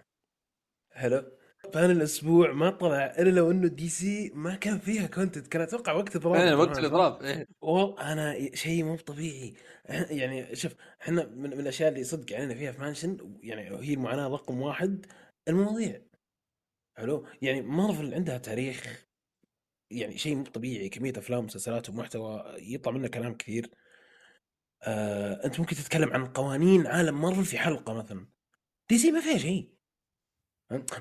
حلو؟ panel الأسبوع ما طلع إلا لو إنه DC ما كان فيها content كان أتوقع وقت اضراب أنا وقت كمان. الاضراب إيه. والله أنا شيء مو طبيعي. يعني شوف إحنا من, من الأشياء اللي صدق علينا فيها في Mansion يعني هي المعاناة رقم واحد المواضيع. حلو؟ يعني مارفل عندها تاريخ يعني شيء مو طبيعي. كمية أفلام ومسلسلات ومحتوى يطلع منه كلام كثير. آه، أنت ممكن تتكلم عن قوانين عالم مارفل في حلقة مثلا. DC ما فيها شيء؟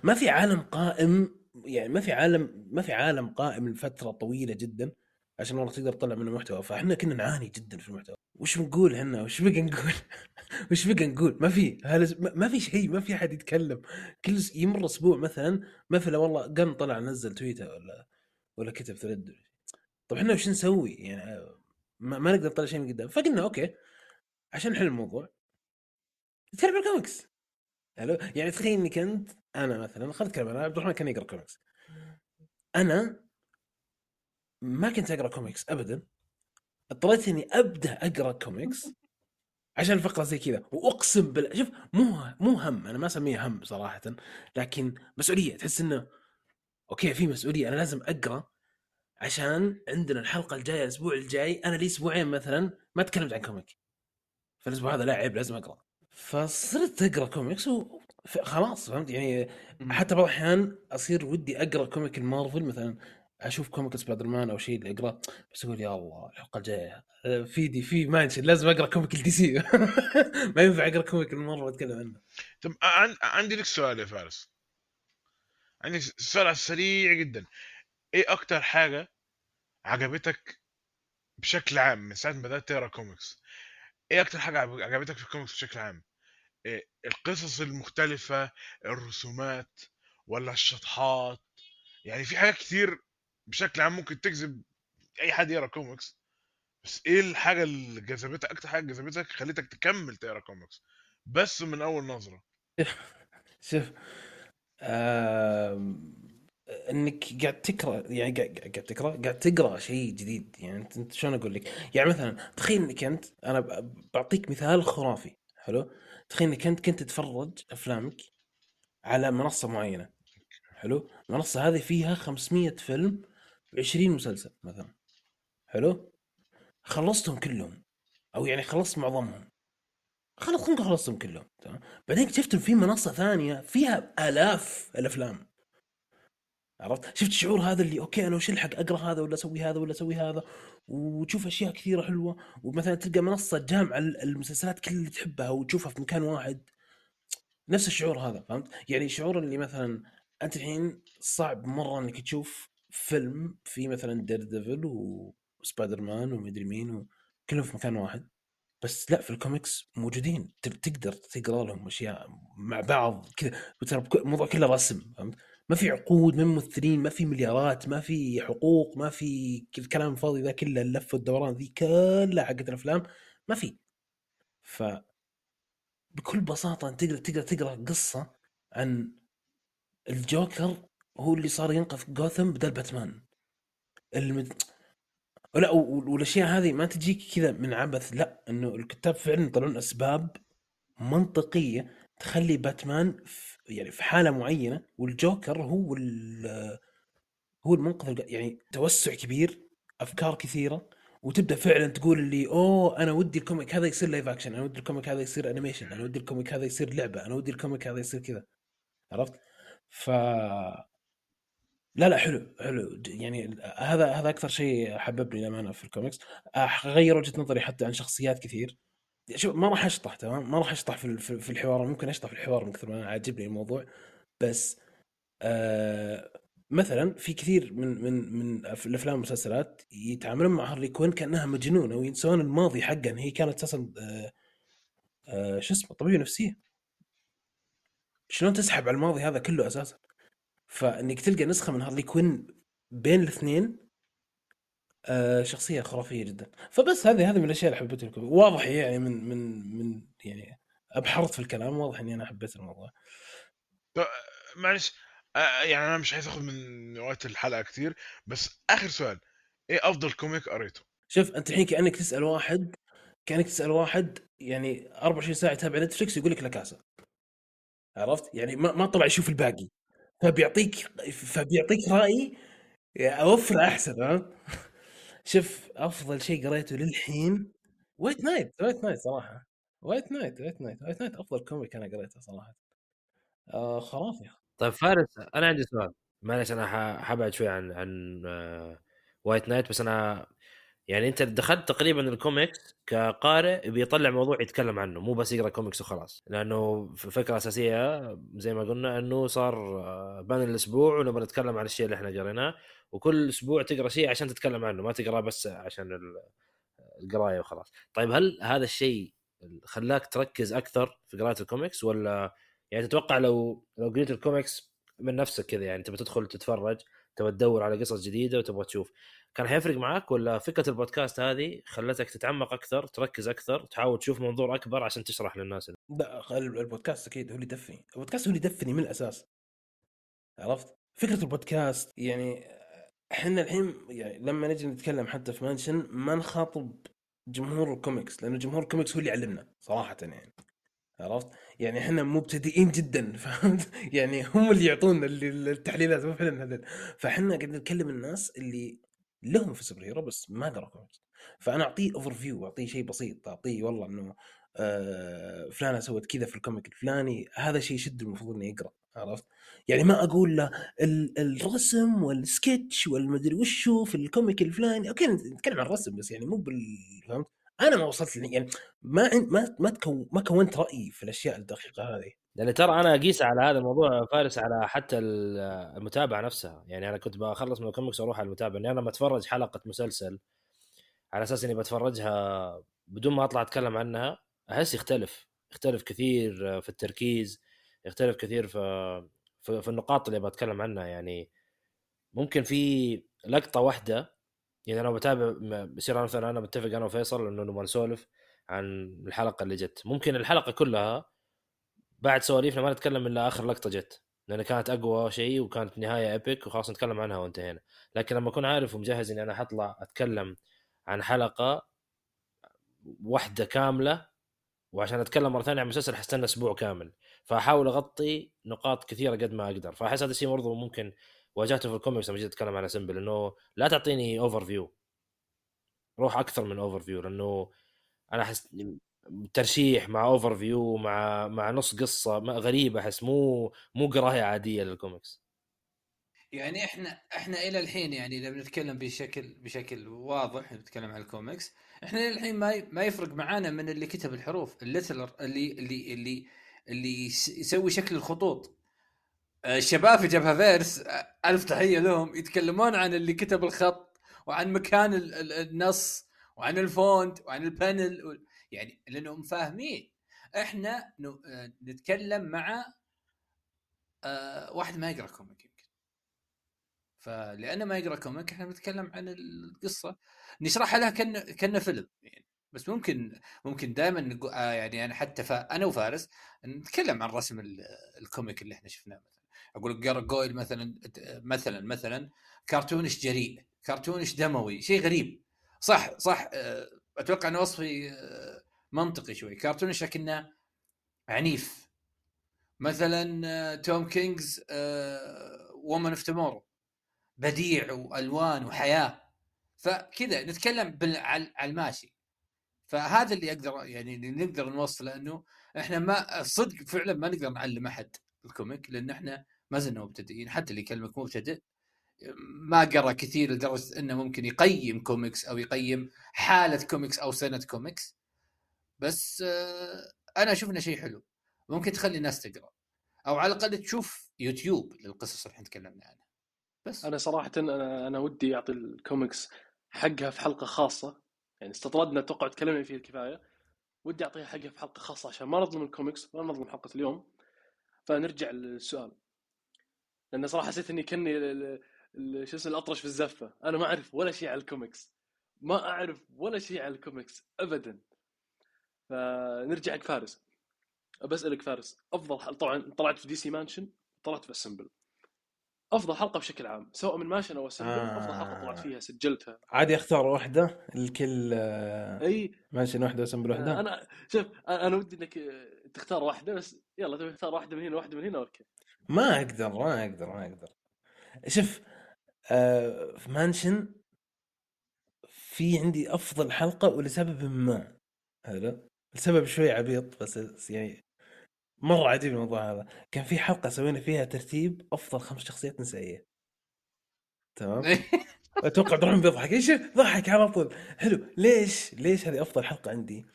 ما في عالم قائم يعني ما في عالم ما في عالم قائم لفترة طويلة جدا عشان والله تقدر تطلع منه محتوى. فإحنا كنا نعاني جدا في المحتوى. وش بنقول إحنا؟ وش بقى نقول؟ *laughs* وش بقى نقول؟ ما في ما في شيء ما في أحد يتكلم. كل يمر أسبوع مثلا إلا والله قن طلع نزل تويتر ولا ولا كتب ثريد. طب إحنا وش نسوي؟ يعني ما, ما نقدر نطلع شيء من قدام. فقلنا أوكي عشان نحل الموضوع نتكلم عن الكوميكس حلو يعني تخيل إني كنت أنا مثلا خلينا نتكلم أنا عبد الرحمن كان يقرأ كوميكس أنا ما كنت أقرأ كوميكس ابدا. اضطريت إني أبدأ أقرأ كوميكس عشان فقرة زي كذا. وأقسم بالله شوف مو مو هم أنا ما أسميه هم صراحة. لكن مسؤولية تحس إنه أوكي في مسؤولية. أنا لازم أقرأ عشان عندنا الحلقة الجاية الأسبوع الجاي. أنا لي أسبوعين مثلا ما تكلمت عن كوميك فالأسبوع هذا لا عيب لازم أقرأ. فصرت أقرأ كوميكس وخلاص فهمت؟ يعني حتى بعض الأحيان أصير ودي أقرأ كوميك المارفل مثلا أشوف كوميك سبايدر مان أو شيء اللي اقراه بس أقول يا الله الحلقة الجاية آه، في دي في مانشن لازم أقرأ كوميك ال DC. *laughs* ما ينفع أقرأ كوميك المارفل وأتكلم عنه. طب عن... عندي لك سؤال يا فارس. عندي سؤال السريع جدا. إيه أكتر حاجة عجبتك بشكل عام من ساعة ما بدأت تقرأ كوميكس؟ إيه أكتر عجب- عجبتك في الكوميكس بشكل عام؟ إيه القصص المختلفة الرسومات ولا الشطحات؟ يعني في حاجات كتير بشكل عام ممكن تجذب أي حد يقرأ كوميكس بس إيه الحاجة اللي جذبتك أكتر حاجة جذبتك خليتك تكمل تقرأ كوميكس؟ بس من أول نظرة. *laughs* شوف انك قاعد تقرأ يعني قاعد تقرأ قاعد تقرأ شيء جديد يعني انت شلون أقول لك؟ يعني مثلا تخيل إنك أنت أنا ب- بعطيك مثال خرافي حلو؟ تخيل إنك أنت كنت تتفرج أفلامك على منصة معينة حلو؟ المنصة هذه فيها 500 فيلم و20 مسلسل مثلا حلو؟ خلصتهم كلهم أو يعني خلصت معظمهم خلاص خلصتهم كلهم تمام بعدين اكتشفت في منصة ثانية فيها آلاف الأفلام عرفت؟ شفت الشعور هذا اللي أوكي أنا وش الحق؟ أقرأ هذا ولا أسوي هذا ولا أسوي هذا؟ وتشوف أشياء كثيرة حلوة. ومثلا تلقى منصة جامعة المسلسلات كل اللي تحبها وتشوفها في مكان واحد. نفس الشعور هذا فهمت؟ يعني شعور اللي مثلا أنت الحين صعب مرة إنك تشوف فيلم فيه مثلا دير ديفل وسبايدر مان ومدري مين وكلهم في مكان واحد. بس لا في الكوميكس موجودين. تقدر تقرأ لهم أشياء مع بعض كذا. وترى بك- الموضوع كله رسم فهمت؟ ما في عقود ما في ممثلين ما في مليارات ما في حقوق ما في كل الكلام الفاضي ذا كله اللف والدوران ذي كلها حقت الأفلام ما في. ف بكل بساطة أنت تقدر تقدر تقرأ قصة عن الجوكر هو اللي صار ينقذ جوثم بدل باتمان. المد... لا والأشياء هذه ما تجيك كذا من عبث لا إنه الكتاب فعلا يطلعون أسباب منطقية تخلي باتمان في يعني في حالة معينة والجوكر هو هو المنقذ يعني توسع كبير أفكار كثيرة وتبدأ فعلا تقول اللي أوه أنا ودي الكوميك هذا يصير live action أنا ودي الكوميك هذا يصير animation أنا ودي الكوميك هذا يصير لعبة أنا ودي الكوميك هذا يصير كذا. عرفت؟ ف لا لا حلو حلو. يعني هذا هذا أكثر شيء حببني للأمانة في الكوميكس. غير وجهة نظري حتى عن شخصيات كثير. شوف ما راح أشطح تمام؟ ما راح أشطح في في الحوار ممكن أشطح في الحوار من كثر ما أنا عاجبني الموضوع بس آه مثلا في كثير من من من الأفلام والمسلسلات يتعاملون مع هارلي كوين كأنها مجنونة وينسون الماضي حقها. هي كانت أساسا آه آه شو اسمه؟ طبيبه نفسية. شلون تسحب على الماضي هذا كله أساسا؟ فإنك تلقى نسخة من هارلي كوين بين الاثنين آه شخصية خرافية جدا فبس هذه هذه من الأشياء اللي حبيتها الكوميك. واضح يعني من من من يعني أبحرت في الكلام واضح إني أنا حبيت الموضوع معلش آه، يعني أنا مش عايز اخد من وقت الحلقة كتير بس آخر سؤال إيه أفضل كوميك قريته شوف أنت الحين كأنك تسأل واحد كأنك تسأل واحد يعني 24 ساعة يتابع نتفلكس يقول لك لا كاسا عرفت؟ يعني ما ما طلع يشوف الباقي فبيعطيك فبيعطيك رأي over أحسن فهمت؟ شوف أفضل شيء قريته للحين وايت نايت وايت نايت صراحة وايت نايت وايت نايت وايت نايت أفضل كوميك أنا قريته صراحة. آه خرافي. طيب فارس أنا عندي سؤال معلش أنا حبعد شوي عن عن وايت نايت بس أنا يعني أنت دخلت تقريبا الكوميكس كقارئ بيطلع موضوع يتكلم عنه مو بس يقرأ كوميكس وخلاص لأنه الفكرة الاساسيه زي ما قلنا إنه صار آه، بان الأسبوع ونبغى نتكلم عن الشيء اللي إحنا قريناه. وكل أسبوع تقرأ شيء عشان تتكلم عنه ما تقرا بس عشان ال- القراية وخلاص. طيب هل هذا الشيء خلاك تركز أكثر في قراءة الكوميكس ولا يعني تتوقع لو لو قريت الكوميكس من نفسك كذا يعني تبغى تدخل تتفرج تبغى تدور على قصص جديدة وتبغى تشوف كان حيفرق معك ولا فكرة البودكاست هذه خلتك تتعمق أكثر تركز أكثر تحاول تشوف منظور أكبر عشان تشرح للناس؟ لا ال- البودكاست أكيد هو اللي يدفني. البودكاست هو اللي يدفني من الأساس. عرفت؟ فكرة البودكاست يعني إحنا الحين يعني لما نجي نتكلم حتى في مانشن ما نخاطب جمهور الكوميكس لأنه جمهور الكوميكس هو اللي يعلمنا صراحة يعني. عرفت؟ يعني إحنا مبتدئين جدا *laughs* فهمت؟ يعني هم اللي يعطونا اللي- التحليلات مو إحنا هذول. فإحنا قاعدين نتكلم الناس اللي لهم في ال superhero بس ما قرأوا كوميكس. فأنا أعطيه overview أعطيه شيء بسيط أعطيه والله إنه آه فلانة سوت كذا في الكوميك الفلاني هذا شيء يشد المفروض إنه يقرأ عرفت؟ يعني ما أقول له ال- الرسم والسكتش والمدري وشو في الكوميك الفلاني. أوكي نتكلم عن الرسم بس يعني مو بال فهمت؟ أنا ما وصلت يعني ما ما ما تكو ما كونت راي في الأشياء الدقيقة هذه. لأن ترى أنا أقيس على هذا الموضوع فارس على حتى ال- المتابعة نفسها. يعني أنا كنت بخلص من الكوميكس وأروح على المتابعة. اني أنا لما اتفرج حلقة مسلسل على أساس إني بتفرجها بدون ما أطلع أتكلم عنها أحس يختلف. يختلف كثير في التركيز يختلف كثير في في, النقاط اللي بتكلم عنها يعني ممكن في لقطة واحدة يعني أنا بتابع بصير مثلا أنا متفق أنا وفيصل إنه نبغى نسولف عن الحلقة اللي جت. ممكن الحلقة كلها بعد سواليفنا ما نتكلم إلا آخر لقطة جت لأن كانت أقوى شيء وكانت نهاية ايبك وخلاص نتكلم عنها وانتهينا. لكن لما أكون عارف ومجهز إني أنا حطلع أتكلم عن حلقة واحدة كاملة وعشان أتكلم مرة ثانية عن مسلسل حستنى أسبوع كامل. فأحاول أغطي نقاط كثيرة قد ما أقدر. فأحس هذا الشيء برضه ممكن واجهته في الكوميكس لما جيت أتكلم على Assemble إنه لا تعطيني overview روح أكثر من overview لأنه أنا أحس ترشيح مع overview مع مع نص قصة غريبة أحس مو مو قراية عادية للكوميكس. يعني إحنا إحنا إلى الحين يعني لما نتكلم بشكل بشكل واضح نتكلم عن الكوميكس إحنا إلى الحين ما ما يفرق معانا من اللي كتب الحروف ال letterer اللي اللي اللي اللي يس- يسوي شكل الخطوط. آه، الشباب في جبهة فيرس آه، ألف تحية لهم يتكلمون عن اللي كتب الخط وعن مكان ال- ال- النص وعن ال font وعن ال panel يعني لأنهم فاهمين. إحنا آه، نتكلم مع واحد ما يقرأ comic فلأنه ما يقرأ comic إحنا بنتكلم عن القصة. نشرحها له كأن كأنه فيلم يعني. بس ممكن ممكن دائما آه يعني أنا حتى أنا وفارس نتكلم عن رسم ال- ال comic اللي إحنا شفناه مثلا. أقول لك جويل مثلا مثلا مثلا cartoonish جريء cartoonish دموي شيء غريب. صح صح آه، أتوقع إنه وصفي آه، منطقي شوي. cartoonish لكنه عنيف. مثلا Tom King's Woman of Tomorrow بديع وألوان وحياة. فكذا نتكلم على الماشي. فهذا اللي أقدر يعني اللي نقدر نوصله إنه إحنا ما الصدق فعلا ما نقدر نعلم أحد ال comic لأن إحنا ما زلنا مبتدئين. حتى اللي يكلمك مبتدئ ما قرأ كثير لدرجة إنه ممكن يقيم كوميكس أو يقيم حالة كوميكس أو سنة كوميكس. بس آه، أنا أشوف إنه شيء حلو. ممكن تخلي الناس تقرأ. أو على الأقل تشوف يوتيوب للقصص اللي إحنا تكلمنا عنها. بس. أنا صراحة أنا أنا ودي أعطي الكوميكس حقها في حلقة خاصة يعني استطردنا أتوقع تكلمنا فيه الكفايه ودي أعطيها حقها في حلقة خاصة عشان ما نظلم الكوميكس ولا نظلم حلقة اليوم. فنرجع للسؤال. لأن صراحة حسيت إني كني شو اسمه الأطرش في الزفة. أنا ما أعرف ولا شيء على الكوميكس. ما أعرف ولا شيء على الكوميكس ابدا. فنرجع حق فارس. بسالك فارس أفضل حل... طبعا طلعت في DC Mansion طلعت في Assemble أفضل حلقة بشكل عام سواء من Mansion أو Assemble آه. أفضل حلقة طلعت فيها سجلتها. عادي أختار واحدة الكل آه، أي. ماشي واحدة وسمبل واحدة أنا شوف أنا أنا ودي إنك تختار واحدة بس يلا تبي تختار واحدة من هنا واحدة من هنا أوكي. ما أقدر ما أقدر ما أقدر. شوف آه في مانشن في عندي أفضل حلقة ولسبب ما. حلو؟ لسبب شوي عبيط بس يعني مرة عجيب الموضوع هذا. كان في حلقة سوينا فيها ترتيب أفضل خمس شخصيات نسائية. تمام؟ *laughs* أتوقع عبد الرحمن بيضحك. إيش؟ ضحك على طول. حلو. ليش؟ ليش هذه أفضل حلقة عندي؟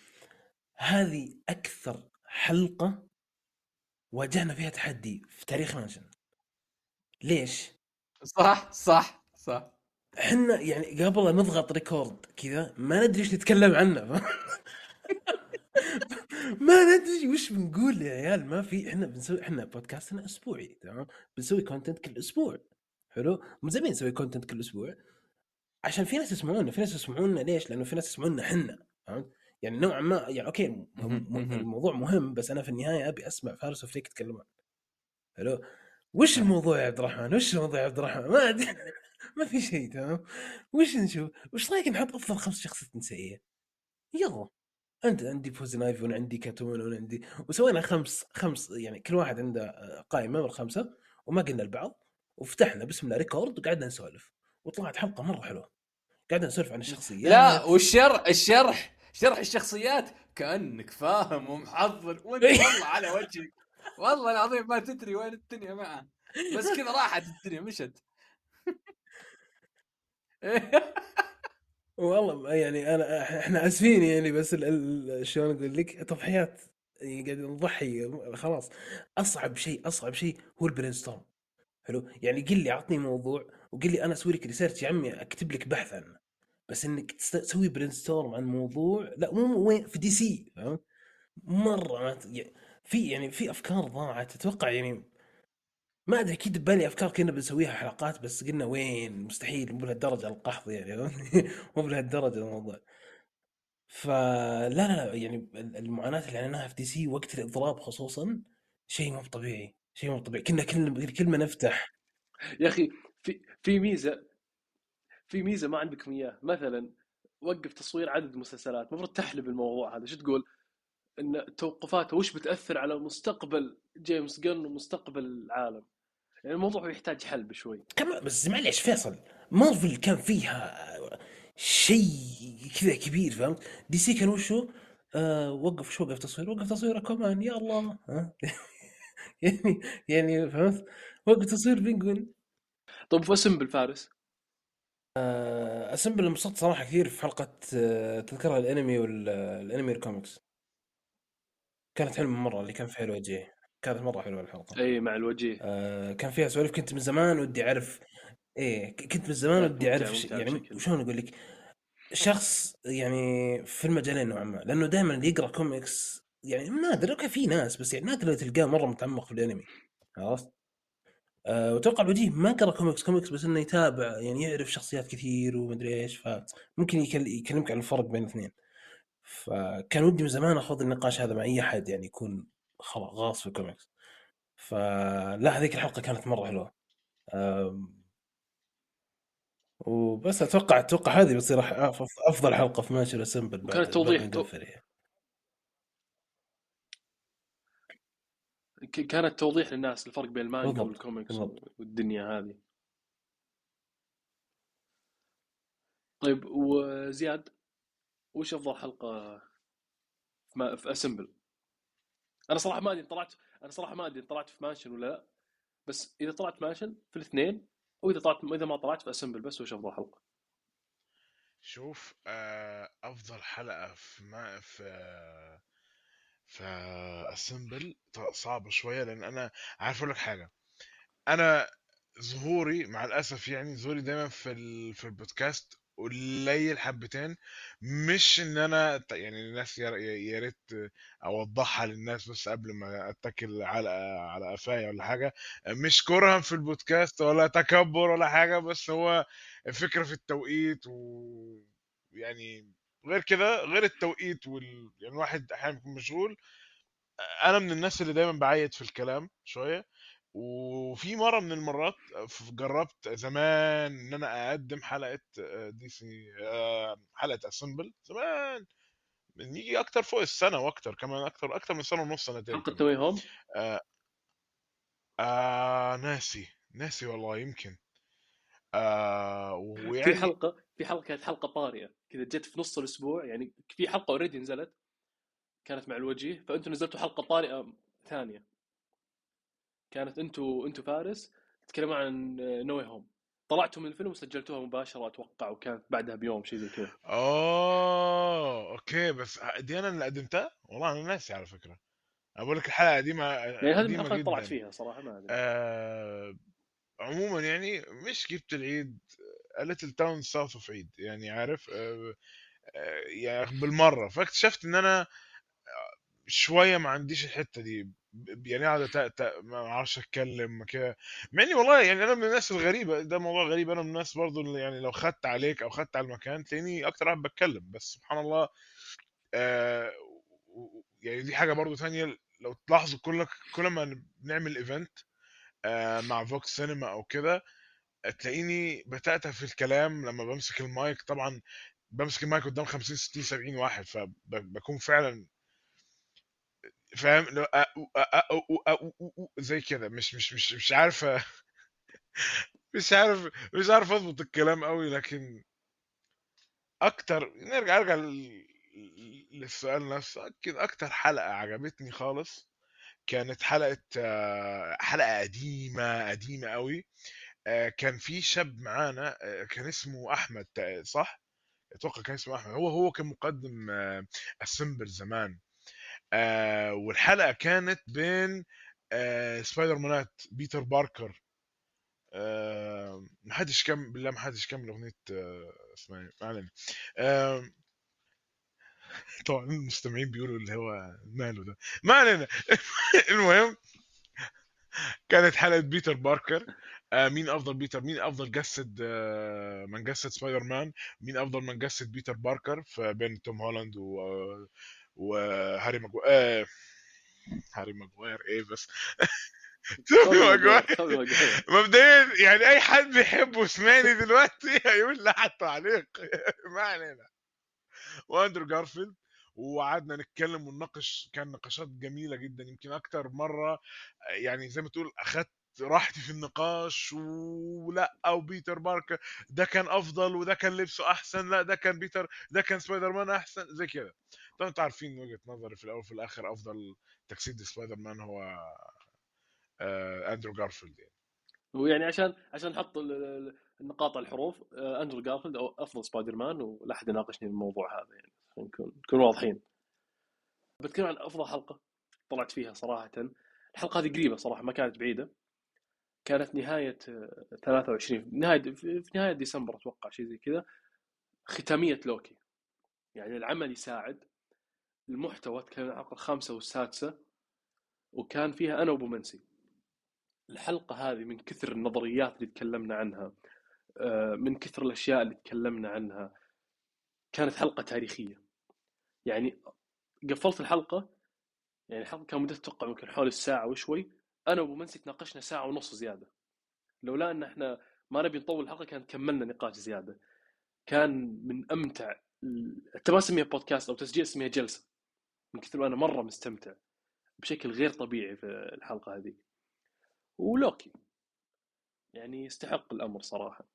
هذه أكثر حلقة واجهنا فيها تحدي في تاريخ Mansion ليش؟ صح صح صح. إحنا يعني قبل نضغط record كذا ما ندري إيش نتكلم عنه. *laughs* ما ندري وش بنقول يا عيال ما في إحنا بنسوي إحنا بودكاستنا أسبوعي تمام بنسوي content كل أسبوع حلو مو زين نسوي content كل أسبوع عشان في ناس يسمعونا في ناس يسمعونا ليش؟ لأنه في ناس يسمعونا إحنا فهمت؟ يعني نوعا ما يعني أوكي. الموضوع مهم بس أنا في النهاية أبي أسمع فارس وفريك يتكلمون حلو *laughs* وش الموضوع يا عبد الرحمن؟ وش الموضوع يا عبد الرحمن؟ ما أدري *laughs* ما في شيء تمام وش نشوف؟ وش رأيك نحط أفضل خمس شخصيات نسائية؟ يلا انت عندي Poison Ivy وأنا عندي Catwoman وأنا عندي وسوينا خمس خمس يعني كل واحد عنده قائمة من الخمسة وما قلنا البعض وفتحنا بسم الله record وقعدنا نسولف. وطلعت حلقة مرة حلوة. قعدنا نسولف عن الشخصيات. لا والشرح الشرح شرح الشخصيات كأنك فاهم ومحضر وأنت *laughs* والله على وجهك. والله العظيم ما تدري وين الدنيا معه. بس كذا راحت الدنيا مشت. *laughs* والله يعني أنا إحنا آسفين يعني بس شلون أقول لك؟ تضحيات يعني قاعد نضحي خلاص. أصعب شيء أصعب شيء هو ال brainstorm حلو؟ يعني قل لي أعطني موضوع وقل لي أنا أسوي لك research يا عمي أكتب لك بحث عنه. بس إنك تسوي brainstorm عن موضوع لا مو وين في DC فهمت؟ مرة ما يعني في يعني في أفكار ضاعت أتوقع يعني ما أدري أكيد ببالي أفكار كنا بنسويها حلقات بس قلنا وين؟ مستحيل مو بهالدرجة القحط يعني *laughs* مو بهالدرجة الموضوع. فلا لا لا يعني المعاناة اللي عانيناها في DC وقت الإضراب خصوصا شيء مو طبيعي شيء مو طبيعي. كنا كل كل ما نفتح. يا أخي في في ميزة في ميزة ما عندكم إياه. مثلا وقف تصوير عدد مسلسلات المفروض تحلب الموضوع هذا. شو تقول؟ إن توقفاته وش بتأثر على مستقبل جيمس جن ومستقبل العالم؟ الموضوع يحتاج حل بشوي كمان بس معليش فيصل مارفل كان فيها شيء كذا كبير فهمت؟ DC كان وشو؟ آه وقف شو وقف تصوير؟ وقف تصوير كمان يا الله. ها؟ *laughs* يعني يعني فهمت؟ وقف تصوير Penguin طيب فاسم بالفارس آه، Assemble انبسطت صراحة كثير في حلقة آه، تذكرها الأنمي والانمي الكوميكس. كانت حلوة مرة اللي كان فيها الوجه. كانت مرة حلوة الحلقة. إي مع الوجيه. آه، كان فيها سوالف. كنت من زمان ودي أعرف إيه كنت من زمان ودي أعرف يعني. شلون أقول لك؟ شخص يعني في المجالين نوعا ما لأنه دائما اللي يقرأ كوميكس يعني نادر أوكي في ناس بس يعني نادر اللي تلقاه مرة متعمق في الأنمي. عرفت؟ أه وأتوقع الوجيه ما قرأ comics comics بس إنه يتابع يعني يعرف شخصيات كثير ومدري إيش فممكن يكل- يكلمك عن الفرق بين الاثنين. فكان ودي من زمان اخوض النقاش هذا مع أي أحد يعني يكون غاص في الكوميكس فلا هذيك الحلقة كانت مرة حلوة وبس أتوقع أتوقع هذه بتصير أفضل حلقة في Mansion Assemble بعد وكانت توضيح-. ك- كانت توضيح للناس الفرق بين المانجا بالضبط، والكوميكس بالضبط. والدنيا هذه طيب وزياد وش أفضل حلقة في, في Assemble أنا صراحة ما أدري طلعت أنا صراحة ما أدري طلعت في Mansion ولا لا بس إذا طلعت مانشن في الاثنين واذا طلعت إذا ما طلعت فأسمبل بس وش افضل حلقه شوف آه، أفضل حلقة في ما في في أسمبل صعبة شوية لأن أنا عارف أقول لك حاجة. أنا ظهوري مع الأسف يعني ظهوري دايما في ال... في البودكاست قليل حبتين مش إن أنا يعني الناس يا ريت أوضحها للناس بس قبل ما أتكل على على قفايا ولا حاجة. مش كرها في البودكاست ولا تكبر ولا حاجة بس هو الفكرة في التوقيت و يعني غير كده غير التوقيت وال يعني الواحد أحيانا بيكون مشغول أنا من الناس اللي دايما بعيد في الكلام شوية. وفي مرة من المرات جربت زمان إن أنا أقدم حلقة آه، دي سي آه، حلقة أسمبل زمان من يجي أكتر فوق السنة وأكتر كمان أكتر أكتر من سنة ونص سنتين كمان. نوي هوم آه آه ناسي ناسي والله يمكن. آه في ويعني حلقة في حلقة كانت حلقة طارئه كذا جت في نص الأسبوع يعني في حلقة اوريدي نزلت كانت مع الوجيه فأنتم نزلتوا حلقة طارئة ثانية. كانت أنتم أنتم فارس تتكلمون عن نوي هوم طلعتوا من الفيلم وسجلتوها مباشرة أتوقع وكانت بعدها بيوم شيء زي كذا. آه okay بس دي أنا اللي قدمتها؟ والله أنا ناسي على فكرة. أنا بقول لك الحلقة قديمة يعني هذه من طلعت فيها صراحة ما أدري. آه عموما يعني مش جبت العيد little town south of عيد يعني عارف؟ آه آه يعني بالمرة. فاكتشفت إن أنا شوية ما عنديش الحتة دي. يعني قاعد أت- أت- ما أعرفش أتكلم كده. مع إني والله يعني أنا من الناس الغريبة ده موضوع غريب. أنا من الناس برضو اللي يعني لو خدت عليك أو خدت على المكان تلاقيني أكتر واحد بتكلم. بس سبحان الله آه يعني دي حاجة برضو تانية. لو تلاحظوا كل كل ما بنعمل event آه مع VOX Cinema أو كده تلاقيني بتأتأ في الكلام لما بمسك المايك. طبعا بمسك المايك قدام 50 60 70 واحد فبكون فعلا فاهم لو زي كده مش مش مش مش عارف مش عارف مش عارف اضبط الكلام قوي لكن أكتر نرجع ارجع لل- للسؤال نفسه أكيد أكتر حلقة عجبتني خالص كانت حلقة آه، حلقة قديمة قديمة قوي آه، كان في شاب معانا آه، كان اسمه احمد صح أتوقع كان اسمه احمد هو هو كان مقدم آه، ال Assemble زمان آه، والحلقة كانت بين آه، سبايدر مانات بيتر باركر آه، ما حدش كم بالله ما حدش كمل أغنية آه، اسمها إيه؟ ما طبعا المستمعين بيقولوا اللي هو ماله ده. ما علينا. *laughs* المهم كانت حلقة بيتر باركر آه، مين أفضل بيتر مين أفضل جسد آه، من جسد سبايدر مان مين أفضل من جسد بيتر باركر فبين توم هولاند و وهاري ماجواير. آه، هاري ماجواير إيه بس؟ *laughs* ماجواير توبي ماجواير. مبدئيا يعني أي حد بيحبه وسمعني دلوقتي *laughs* هيقول لا حتى تعليق *laughs* ما علينا. وأندرو جارفيلد وقعدنا نتكلم ونناقش كان نقاشات جميلة جدا. يمكن أكتر مرة يعني زي ما تقول أخدت راحتي في النقاش ولا أو بيتر باركر ده كان أفضل وده كان لبسه أحسن لا ده كان بيتر ده كان سبايدر مان أحسن زي كده. طبعا أنتوا عارفين وجهة نظري في الأول وفي الآخر أفضل تجسيد سبايدر مان هو آه، أندرو جارفيلد يعني. ويعني عشان عشان نحط ال- ال- النقاط على الحروف آه، أندرو جارفيلد أفضل سبايدر مان ولا أحد يناقشني بالموضوع هذا يعني. نكون نكون واضحين. بتكلم عن أفضل حلقة طلعت فيها صراحة. الحلقة هذه قريبة صراحة ما كانت بعيدة. كانت نهاية آه، 23 نهاية في في نهاية ديسمبر أتوقع شيء زي كذا ختامية لوكي. يعني العمل يساعد المحتوى تكلم عن الحلقة الخامسه والسادسة وكان فيها أنا وأبو منسي. الحلقة هذه من كثر النظريات اللي تكلمنا عنها آه، من كثر الأشياء اللي تكلمنا عنها كانت حلقة تاريخية. يعني قفلت الحلقة يعني الحلقة كان مدتها أتوقع يمكن حول الساعة وشوي أنا وابو منسي تناقشنا ساعة ونص زيادة. لولا أن إحنا ما نبي نطول الحلقة كان كملنا نقاش زيادة. كان من أمتع أنت ما اسميها بودكاست أو تسجيل اسميها جلسة. من كثر ما أنا مرة مستمتع بشكل غير طبيعي في الحلقة هذه. ولوكي. يعني يستحق الأمر صراحة.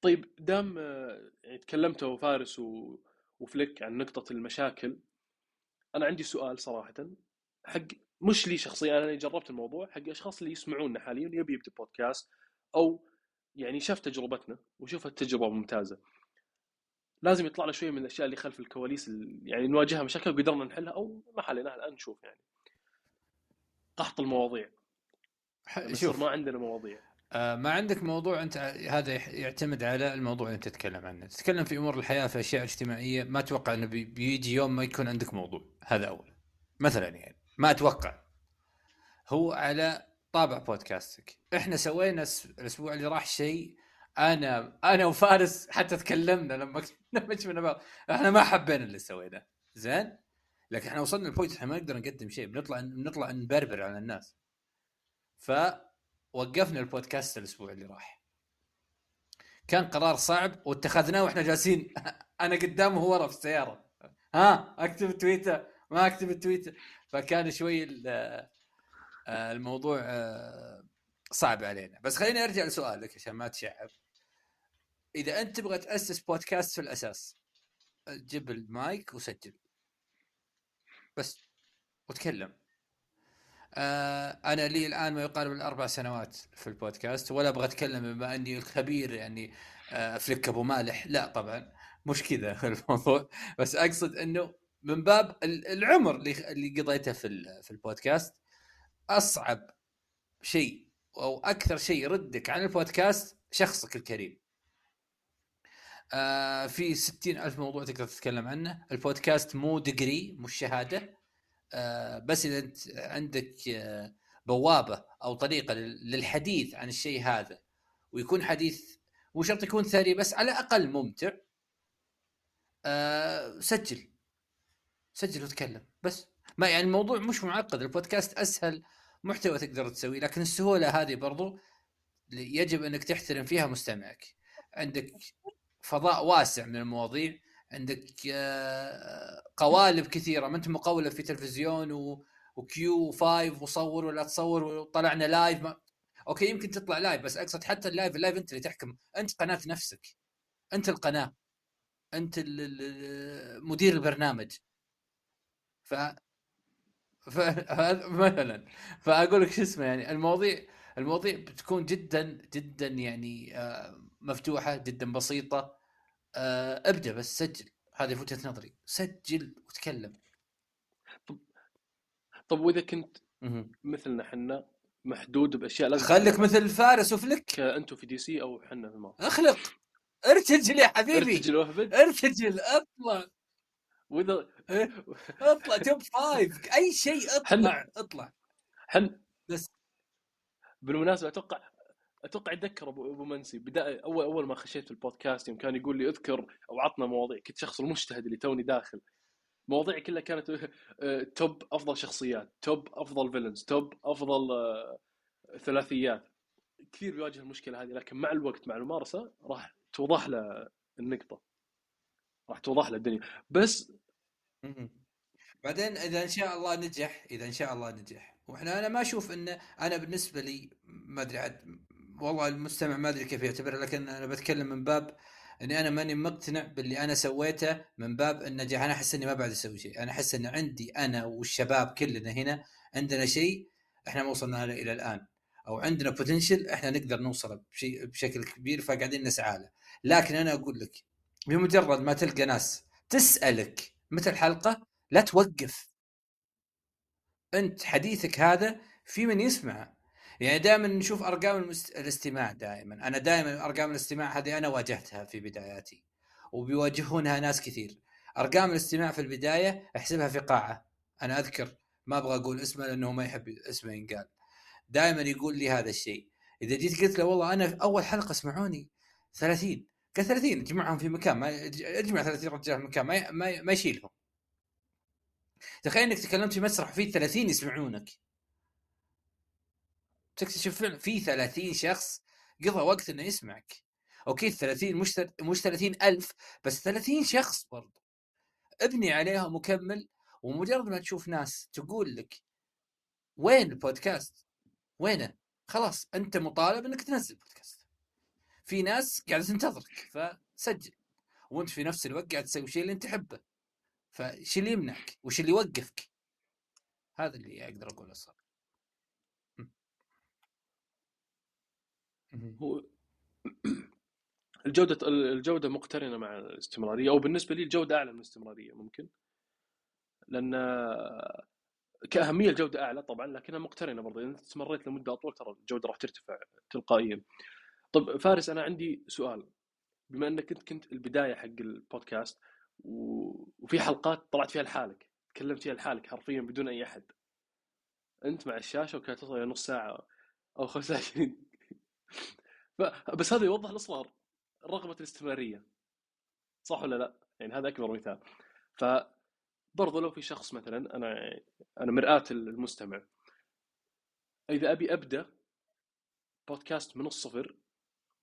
طيب دام يعني تكلمتوا فارس و... وفليك عن نقطة المشاكل أنا عندي سؤال صراحة. حق مش لي شخصيا أنا جربت الموضوع حق الأشخاص اللي يسمعونا حاليا يبي يبدأ بودكاست أو يعني شاف تجربتنا وشوف التجربة ممتازة. لازم يطلع له شوية من الأشياء اللي خلف الكواليس اللي يعني نواجهها مشاكل وقدرنا نحلها أو ما حليناها الآن نشوف يعني. قحط المواضيع. شوف ما عندنا مواضيع. آه، ما عندك موضوع أنت هذا يعتمد على الموضوع اللي أنت تتكلم عنه، تتكلم في أمور الحياة في أشياء اجتماعية ما أتوقع إنه بي- بيجي يوم ما يكون عندك موضوع، هذا أول. مثلا يعني. ما أتوقع. هو على طابع بودكاستك، إحنا سوينا الأسبوع اللي راح شيء أنا أنا وفارس حتى تكلمنا لما *laughs* لما جبنا بعض، إحنا ما حبينا اللي سويناه، زين؟ لكن إحنا وصلنا لبوينت إحنا ما نقدر نقدم شيء، بنطلع بنطلع نبربر على الناس. ف وقفنا البودكاست الأسبوع اللي راح. كان قرار صعب واتخذناه وإحنا جالسين *laughs* أنا قدامه ورا في السيارة. ها؟ أكتب تويتر. ما أكتب التويتر فكان شوي آه، الموضوع آه، صعب علينا. بس خليني أرجع لسؤالك عشان ما تشعب. إذا أنت تبغى تأسس بودكاست في الأساس جيب المايك وسجل. بس وتكلم. آه أنا لي الآن ما يقارب الأربع سنوات في البودكاست ولا أبغى أتكلم بما أني الخبير يعني فليك أبو مالح. لا طبعا مش كذا *laughs* الموضوع. بس أقصد إنه من باب ال- العمر اللي اللي قضيته في في البودكاست. أصعب شيء أو أكثر شيء يردك عن البودكاست شخصك الكريم. آه في ستين ألف موضوع تقدر تتكلم عنه. البودكاست مو دقري مش شهادة آه بس إذا أنت عندك آه بوابة أو طريقة لل- للحديث عن الشيء هذا ويكون حديث مو شرط يكون ثري بس على الأقل ممتع آه سجل. سجل وتكلم. بس ما يعني الموضوع مش معقد البودكاست أسهل محتوى تقدر تسويه لكن السهولة هذه برضو يجب أنك تحترم فيها مستمعك. عندك فضاء واسع من المواضيع عندك آه، قوالب كثيرة ما أنت مقولب في تلفزيون و... وكيو 5 وصور ولا تصور وطلعنا live ما... okay يمكن تطلع live بس أقصد حتى ال live ال live أنت اللي تحكم. أنت قناة نفسك. أنت القناة. أنت مدير البرنامج. ف *laughs* ف مثلا. فأقول لك شو اسمه يعني المواضيع المواضيع بتكون جدا جدا يعني آه، مفتوحة جدا بسيطة. آه، ابدأ بس سجل. هذه وجهة نظري. سجل وتكلم. طب وإذا كنت. مثلنا إحنا محدود بأشياء لازم خليك مثل فارس وفلك أنتم في DC أو إحنا في المارفل اخلق. ارتجل يا حبيبي. ارتجل واهبد ارتجل اطلع وإذا اطلع top five أي شيء اطلع اطلع. حن بس. بالمناسبة أتوقع أتوقع اتذكر أبو أبو منسي بدايه أول أول ما خشيت في البودكاست يوم كان يقول لي اذكر أو عطنا مواضيع. كنت شخص المجتهد اللي توني داخل. مواضيع كلها كانت آه، top أفضل شخصيات top أفضل villains top أفضل آه، ثلاثيات. كثير بيواجه المشكلة هذه لكن مع الوقت مع الممارسة راح توضح له النقطة. راح توضح له الدنيا. بس بعدين إذا إن شاء الله نجح إذا إن شاء الله نجح. وإحنا أنا ما أشوف إنه أنا بالنسبة لي ما أدري عاد والله المستمع ما أدري كيف يعتبرها لكن أنا بتكلم من باب إني أنا ماني مقتنع باللي أنا سويته من باب النجاح أنا أحس إني ما بعد أسوي شيء. أنا أحس إن عندي أنا والشباب كلنا هنا عندنا شيء إحنا ما وصلنا له إلى الآن. أو عندنا بوتنشل إحنا نقدر نوصل بشيء بشكل كبير فقاعدين نسعى له. لكن أنا أقول لك بمجرد ما تلقى ناس تسألك متى الحلقة لا توقف. أنت حديثك هذا في من يسمع يعني دائما نشوف أرقام المست... الاستماع دائما. أنا دائما أرقام الاستماع هذه أنا واجهتها في بداياتي وبيواجهونها ناس كثير. أرقام الاستماع في البداية أحسبها في قاعه أنا أذكر ما أبغى أقول اسمه لأنه ما يحب اسمه ينقال. دائما يقول لي هذا الشيء. إذا جيت قلت له والله أنا في أول حلقة اسمعوني 30 قال 30 اجمعهم في مكان ما اجمع 30 رجال في مكان ما ما, ما يشيلهم. تخيل إنك تكلمت في مسرح في 30 يسمعونك. تكتشف فعلا في 30 شخص قضى وقت إنه يسمعك. أوكي 30 مش مش 30 ألف بس 30 شخص برضو. ابني عليها مكمل ومجرد ما تشوف ناس تقول لك وين البودكاست؟ وينه؟ خلاص أنت مطالب إنك تنزل بودكاست في ناس قاعدة تنتظرك فسجل. وانت في نفس الوقت قاعد تسوي الشيء اللي انت تحبه. فايش اللي يمنعك وش اللي يوقفك. هذا اللي أقدر أقوله صار. هو الجودة الجودة مقترنة مع الاستمرارية أو بالنسبة لي الجودة أعلى من الاستمرارية ممكن. لأن كأهمية الجودة أعلى طبعا لكنها مقترنة برضه. أنت استمريت لمدة أطول ترى الجودة راح ترتفع تلقائيا. طب فارس أنا عندي سؤال. بما إنك كنت كنت البداية حق البودكاست وفي حلقات طلعت فيها لحالك تكلمت فيها لحالك حرفيا بدون أي أحد. أنت مع الشاشة وكانت إلى نص ساعة أو 25 ف- بس هذا يوضح الإصرار رغبة الاستمرارية. صح ولا لا؟ يعني هذا أكبر مثال. ف برضو لو في شخص مثلا أنا أنا مرآة المستمع إذا أبي أبدأ بودكاست من الصفر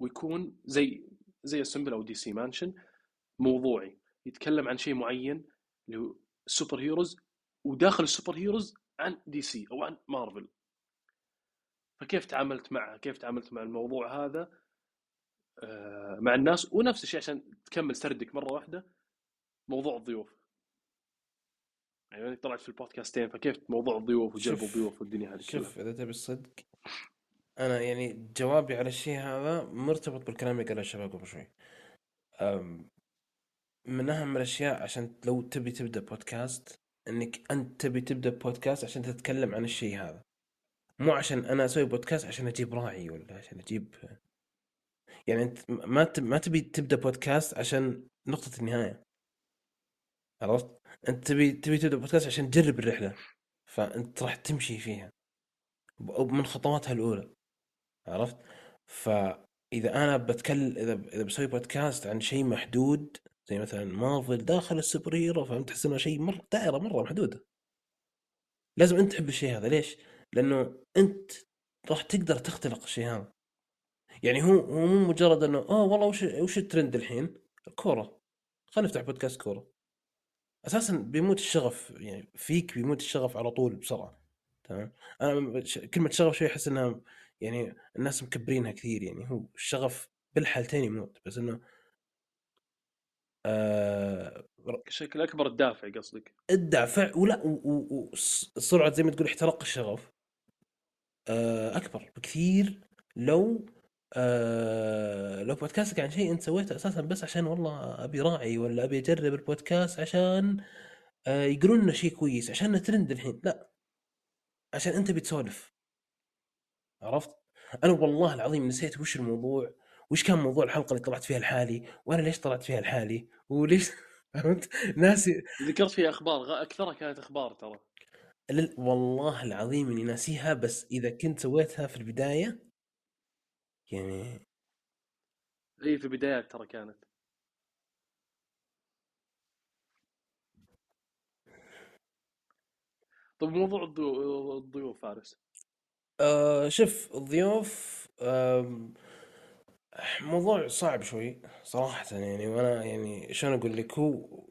ويكون زي زي ال Assemble أو DC Mansion موضوعي يتكلم عن شيء معين اللي هو ال super heroes وداخل ال super heroes عن DC أو عن مارفل. فكيف تعاملت معها كيف تعاملت مع الموضوع هذا؟ آه، مع الناس ونفس الشيء عشان تكمل سردك مرة واحدة موضوع الضيوف. يعني طلعت في البودكاستين فكيف موضوع الضيوف وجلب الضيوف والدنيا هذه كلها؟ شوف إذا تبي الصدق أنا يعني جوابي على الشيء هذا مرتبط بالكلام اللي قاله الشباب قبل شوي. من أهم الأشياء عشان لو تبي تبدأ بودكاست إنك أنت تبي تبدأ بودكاست عشان تتكلم عن الشيء هذا. مو عشان أنا أسوي بودكاست عشان أجيب راعي ولا عشان أجيب يعني أنت ما تب- ما تبي تبدأ بودكاست عشان نقطة النهاية. عرفت؟ أنت تبي تبي تبدأ بودكاست عشان تجرب الرحلة فأنت راح تمشي فيها. من خطواتها الأولى. عرفت؟ فإذا أنا بتكلم إذا إذا بسوي بودكاست عن شيء محدود زي مثلا مارفل داخل ال super hero فهمت؟ تحس إنه شيء مره دائرة مرة محدودة. لازم أنت تحب الشيء هذا. ليش؟ لأنه أنت راح تقدر تختلق الشيء هذا. يعني هو هو مو مجرد إنه آه والله وش وش الترند الحين؟ الكوره خلينا نفتح بودكاست كورة. أساسا بيموت الشغف يعني فيك بيموت الشغف على طول بسرعة. تمام؟ أنا كلمة شغف شوي أحس إنها يعني الناس مكبرينها كثير يعني هو الشغف بالحالتين يموت بس إنه آه بشكل أكبر الدافع قصدك. الدافع ولا وسرعه زي ما تقول احتراق الشغف آه أكبر بكثير لو آه لو بودكاستك عن شيء أنت سويته أساسا بس عشان والله أبي راعي ولا أبي أجرب البودكاست عشان آه يقولون لنا شيء كويس عشان ترند الحين لا. عشان أنت بتسولف. عرفت؟ أنا والله العظيم نسيت وش الموضوع وش كان موضوع الحلقة اللي طلعت فيها لحالي وأنا ليش طلعت فيها لحالي؟ وليش؟ *laughs* فهمت؟ ناسي. ذكرت فيها أخبار أكثرها كانت أخبار ترى. لل- والله العظيم إني ناسيها بس إذا كنت سويتها في البداية يعني هي في البدايات ترى كانت. طيب موضوع الضيو- الضيوف فارس. آه شوف الضيوف آم، موضوع صعب شوي صراحة يعني وأنا يعني شلون أقول لك هو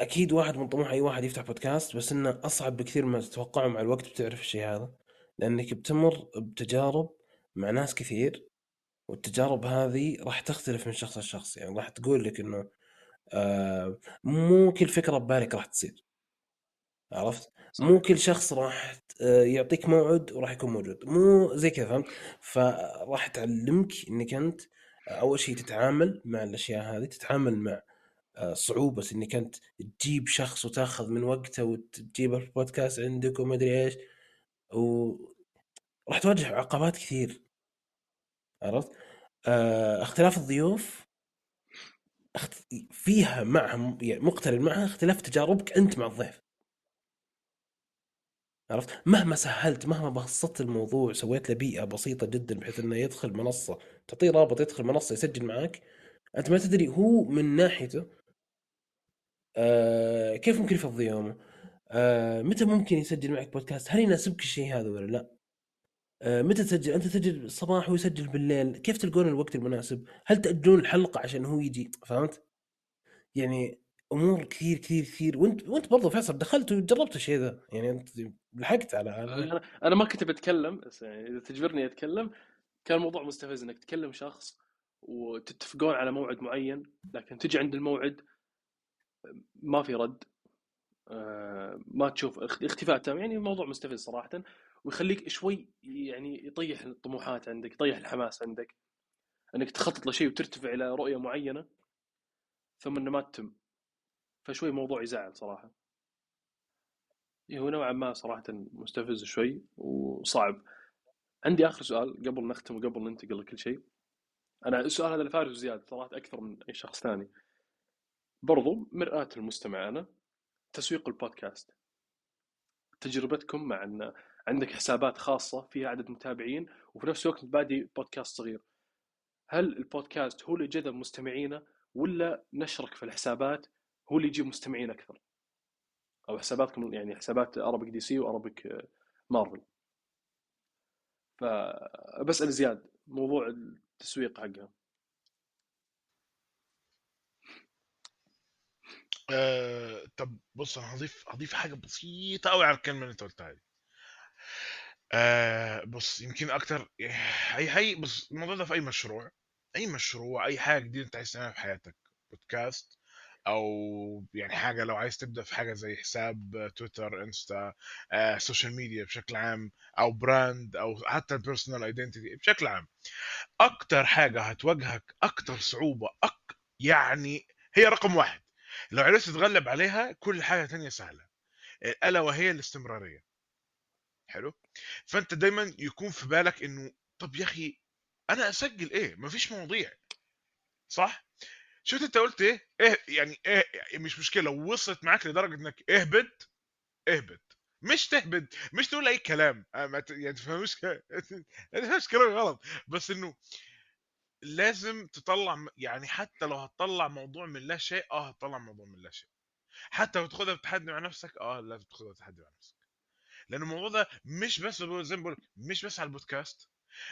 أكيد واحد من طموح أي واحد يفتح بودكاست بس إنه أصعب بكثير ما تتوقعه مع الوقت بتعرف الشيء هذا لأنك بتمر بتجارب مع ناس كثير والتجارب هذه راح تختلف من شخص لشخص يعني راح تقول لك إنه آه مو كل فكرة ببالك راح تصير. عرفت؟ صح. مو كل شخص راح آه، يعطيك موعد وراح يكون موجود مو زي كذا فهمت فراح تعلمك إنك أنت أول شيء تتعامل مع الأشياء هذه تتعامل مع آه، صعوبة إنك أنت تجيب شخص وتأخذ من وقته وتجيبه في البودكاست عندك وما أدري إيش و راح تواجه عقبات كثير عرفت؟ آه، اختلاف الضيوف. فيها معها يعني مقترن معها اختلاف تجاربك أنت مع الضيف عرفت؟ مهما سهلت مهما بسطت الموضوع سويت له بيئة بسيطة جدا بحيث إنه يدخل منصة تعطيه رابط يدخل منصة يسجل معك أنت ما تدري هو من ناحيته آه كيف ممكن يفضي يومه؟ آه متى ممكن يسجل معك بودكاست؟ هل يناسبك الشيء هذا ولا لا؟ آه متى تسجل؟ أنت تسجل الصباح ويسجل بالليل. كيف تلقون الوقت المناسب؟ هل تأجلون الحلقة عشان هو يجي؟ فهمت؟ يعني أمور كثير كثير كثير. وأنت وأنت برضه فيصل دخلت وجربت الشيء ذا يعني أنت لحقت على أنا أنا ما كنت بتكلم بس يعني إذا تجبرني أتكلم كان الموضوع مستفز إنك تكلم شخص وتتفقون على موعد معين لكن تجي عند الموعد ما في رد آه، ما تشوف اخ- اختفاء تام. يعني الموضوع مستفز صراحة ويخليك شوي يعني يطيح الطموحات عندك يطيح الحماس عندك. إنك تخطط لشيء وترتفع إلى رؤية معينة ثم إنه ما تتم. فشوي موضوع يزعل صراحة. إيه، هو نوعا ما صراحة مستفز شوي وصعب. عندي آخر سؤال قبل نختم وقبل ننتقل لكل شيء. أنا السؤال هذا لفارس وزياد صراحة أكثر من أي شخص ثاني. برضو مرآة المستمع أنا تسويق البودكاست. تجربتكم مع إن عندك حسابات خاصة فيها عدد متابعين وفي نفس الوقت بادي بودكاست صغير. هل البودكاست هو اللي جذب مستمعينه ولا نشرك في الحسابات؟ هو اللي يجيب مستمعين أكثر. أو حساباتكم يعني حسابات Arabic DC و Arabic Marvel فبسأل زياد موضوع التسويق حقها. آه، طب بص أنا هضيف هضيف حاجة بسيطة قوي على الكلمة اللي أنت قلتها دي. آه بص يمكن أكتر هي هي بص الموضوع ده في أي مشروع أي مشروع أي حاجة جديدة أنت عايز تعملها في حياتك بودكاست أو يعني حاجة لو عايز تبدأ في حاجة زي حساب تويتر Insta آه social media بشكل عام أو brand أو حتى ال personal identity بشكل عام. أكتر حاجة هتواجهك أكتر صعوبة أك يعني هي رقم واحد. لو عرفت تتغلب عليها كل حاجة تانية سهلة. الا وهي الاستمرارية. حلو؟ فأنت دايما يكون في بالك إنه طب يا أخي أنا أسجل إيه؟ مفيش مواضيع. صح؟ شفت انت قلت إيه؟ إيه يعني إيه يعني مش مشكلة لو وصلت معاك لدرجة انك اهبط اهبط مش تهبط مش تقول أي كلام. آه، ما يعني تفهموش *laughs* ك- تفهمش كلام غلط. بس إنه لازم تطلع يعني حتى لو هتطلع موضوع من لا شيء آه هتطلع موضوع من لا شيء. حتى لو تاخدها بتحدي مع نفسك آه لازم تاخدها بتحدي مع نفسك. لأن الموضوع ده مش بس زي ما بقول مش بس على البودكاست.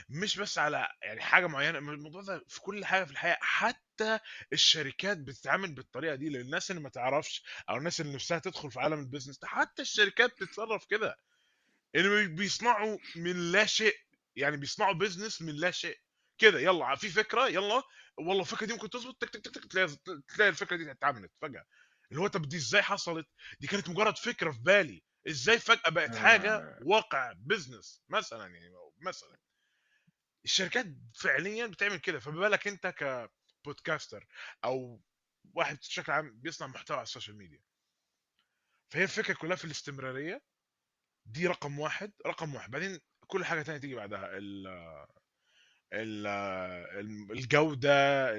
مش بس على يعني حاجة معينة الموضوع ده في كل حاجة في الحياة حتى الشركات بتتعامل بالطريقة دي للناس اللي ما تعرفش أو الناس اللي نفسها تدخل في عالم البيزنس ده حتى الشركات بتتصرف كده. ان بيصنعوا من لا شيء يعني بيصنعوا business من لا شيء. كده يلا في فكرة يلا والله الفكرة دي ممكن تظبط تك تك تك تك تلاقي تلاقي الفكرة دي اتعملت فجأة. اللي هو طب دي إزاي حصلت؟ دي كانت مجرد فكرة في بالي. إزاي فجأة بقت حاجة واقع business مثلا يعني مثلا. الشركات فعليا بتعمل كده. فما بالك أنت ك podcaster أو واحد بشكل عام بيصنع محتوى على ال social media. فهي الفكرة كلها في الاستمرارية. دي رقم واحد. رقم واحد. بعدين كل حاجة تانية تيجي بعدها. ال ال الجودة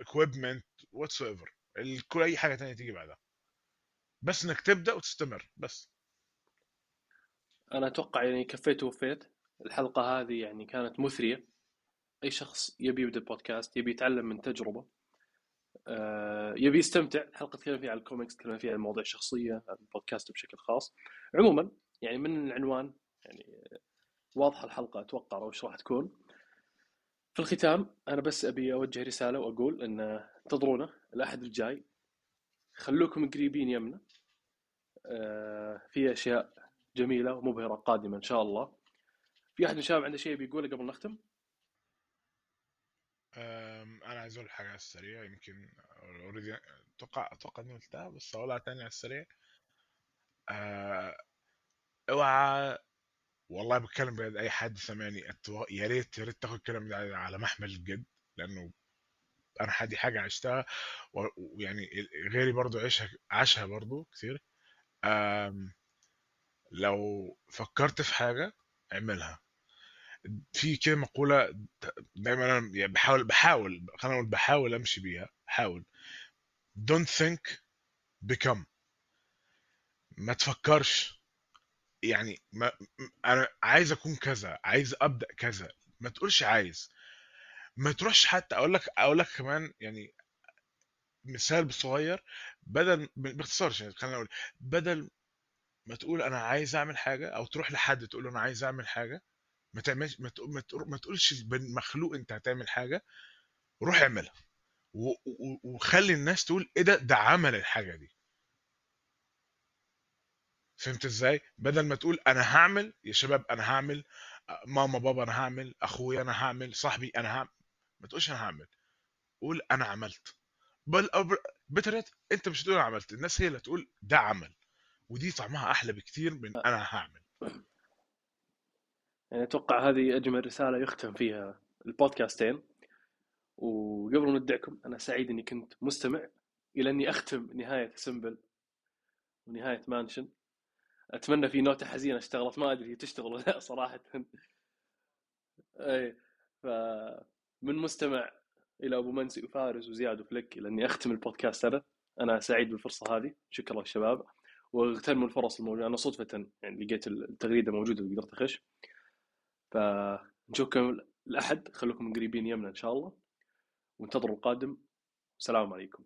ال equipment whatever كل أي حاجة تانية تيجي بعدها. بس إنك تبدأ وتستمر. بس. أنا أتوقع يعني كفيت ووفيت. الحلقة هذه يعني كانت مثرية. أي شخص يبي يبدأ بودكاست يبي يتعلم من تجربة آه، يبي يستمتع. الحلقة تكلم فيها عن الكوميكس تكلم فيها عن مواضيع شخصية عن البودكاست بشكل خاص. عموما يعني من العنوان يعني واضحه الحلقة أتوقع أو إيش راح تكون. في الختام أنا بس أبي أوجه رسالة وأقول إن انتظرونا الأحد الجاي. خلوكم قريبين يمنا. آه، في أشياء جميلة ومبهرة قادمة إن شاء الله. في احد من الشباب عنده شيء بيقوله قبل نختم؟ أنا عايز أقول حاجة على السريع يمكن already أتوقع أتوقع إني قلتها بس هقولها تاني على السريع. أه، أوعى والله بتكلم بجد أي حد سامعني أتو- يا ريت يا ريت تاخد الكلام ده على محمل الجد لأنه أنا حدي حاجة عشتها و- ويعني غيري برضو عيشها عاشها برضو كتير. أم، لو فكرت في حاجة اعملها. في كده مقولة دايما أنا يعني بحاول بحاول خلينا نقول بحاول أمشي بيها بحاول. Don't think become. ما تفكرش. يعني ما أنا عايز أكون كذا عايز أبدأ كذا. ما تقولش عايز. ما تروحش حتى أقول لك أقول لك كمان يعني مثال صغير. بدل باختصار يعني خلينا نقول. بدل ما تقول أنا عايز أعمل حاجة أو تروح لحد تقول له أنا عايز أعمل حاجة ما تعملش ما ما تقول- ما تقولش بالمخلوق انت هتعمل حاجة روح اعملها. وخلي الناس تقول إيه ده؟ ده عمل الحاجة دي. فهمت إزاي؟ بدل ما تقول أنا هعمل يا شباب أنا هعمل ماما بابا أنا هعمل اخويا أنا هعمل صاحبي أنا هعمل ما تقولش أنا هعمل. قول أنا عملت. بل أبر... بترت انت مش هتقول أنا عملت. الناس هي اللي تقول ده عمل. ودي طعمها أحلى بكتير من أنا هعمل. يعني أتوقع هذه أجمل رسالة يختم فيها البودكاستين. وقبل ما نودعكم أنا سعيد إني كنت مستمع إلى أني أختم نهاية سمبل ونهاية مانشن أتمنى في نوتة حزينة اشتغلت ما أدري هي تشتغل ولا لا صراحة. *laughs* أي ف من مستمع إلى أبو منسي وفارس وزياد وفلك إلى أني أختم البودكاست هذا. أنا سعيد بالفرصة هذه. شكرا للشباب. واغتنموا الفرص الموجودة. أنا صدفة يعني لقيت التغريدة موجودة وقدرت أخش. فنشوفكم الأحد خلوكم قريبين يمنا إن شاء الله. وانتظروا القادم. السلام عليكم.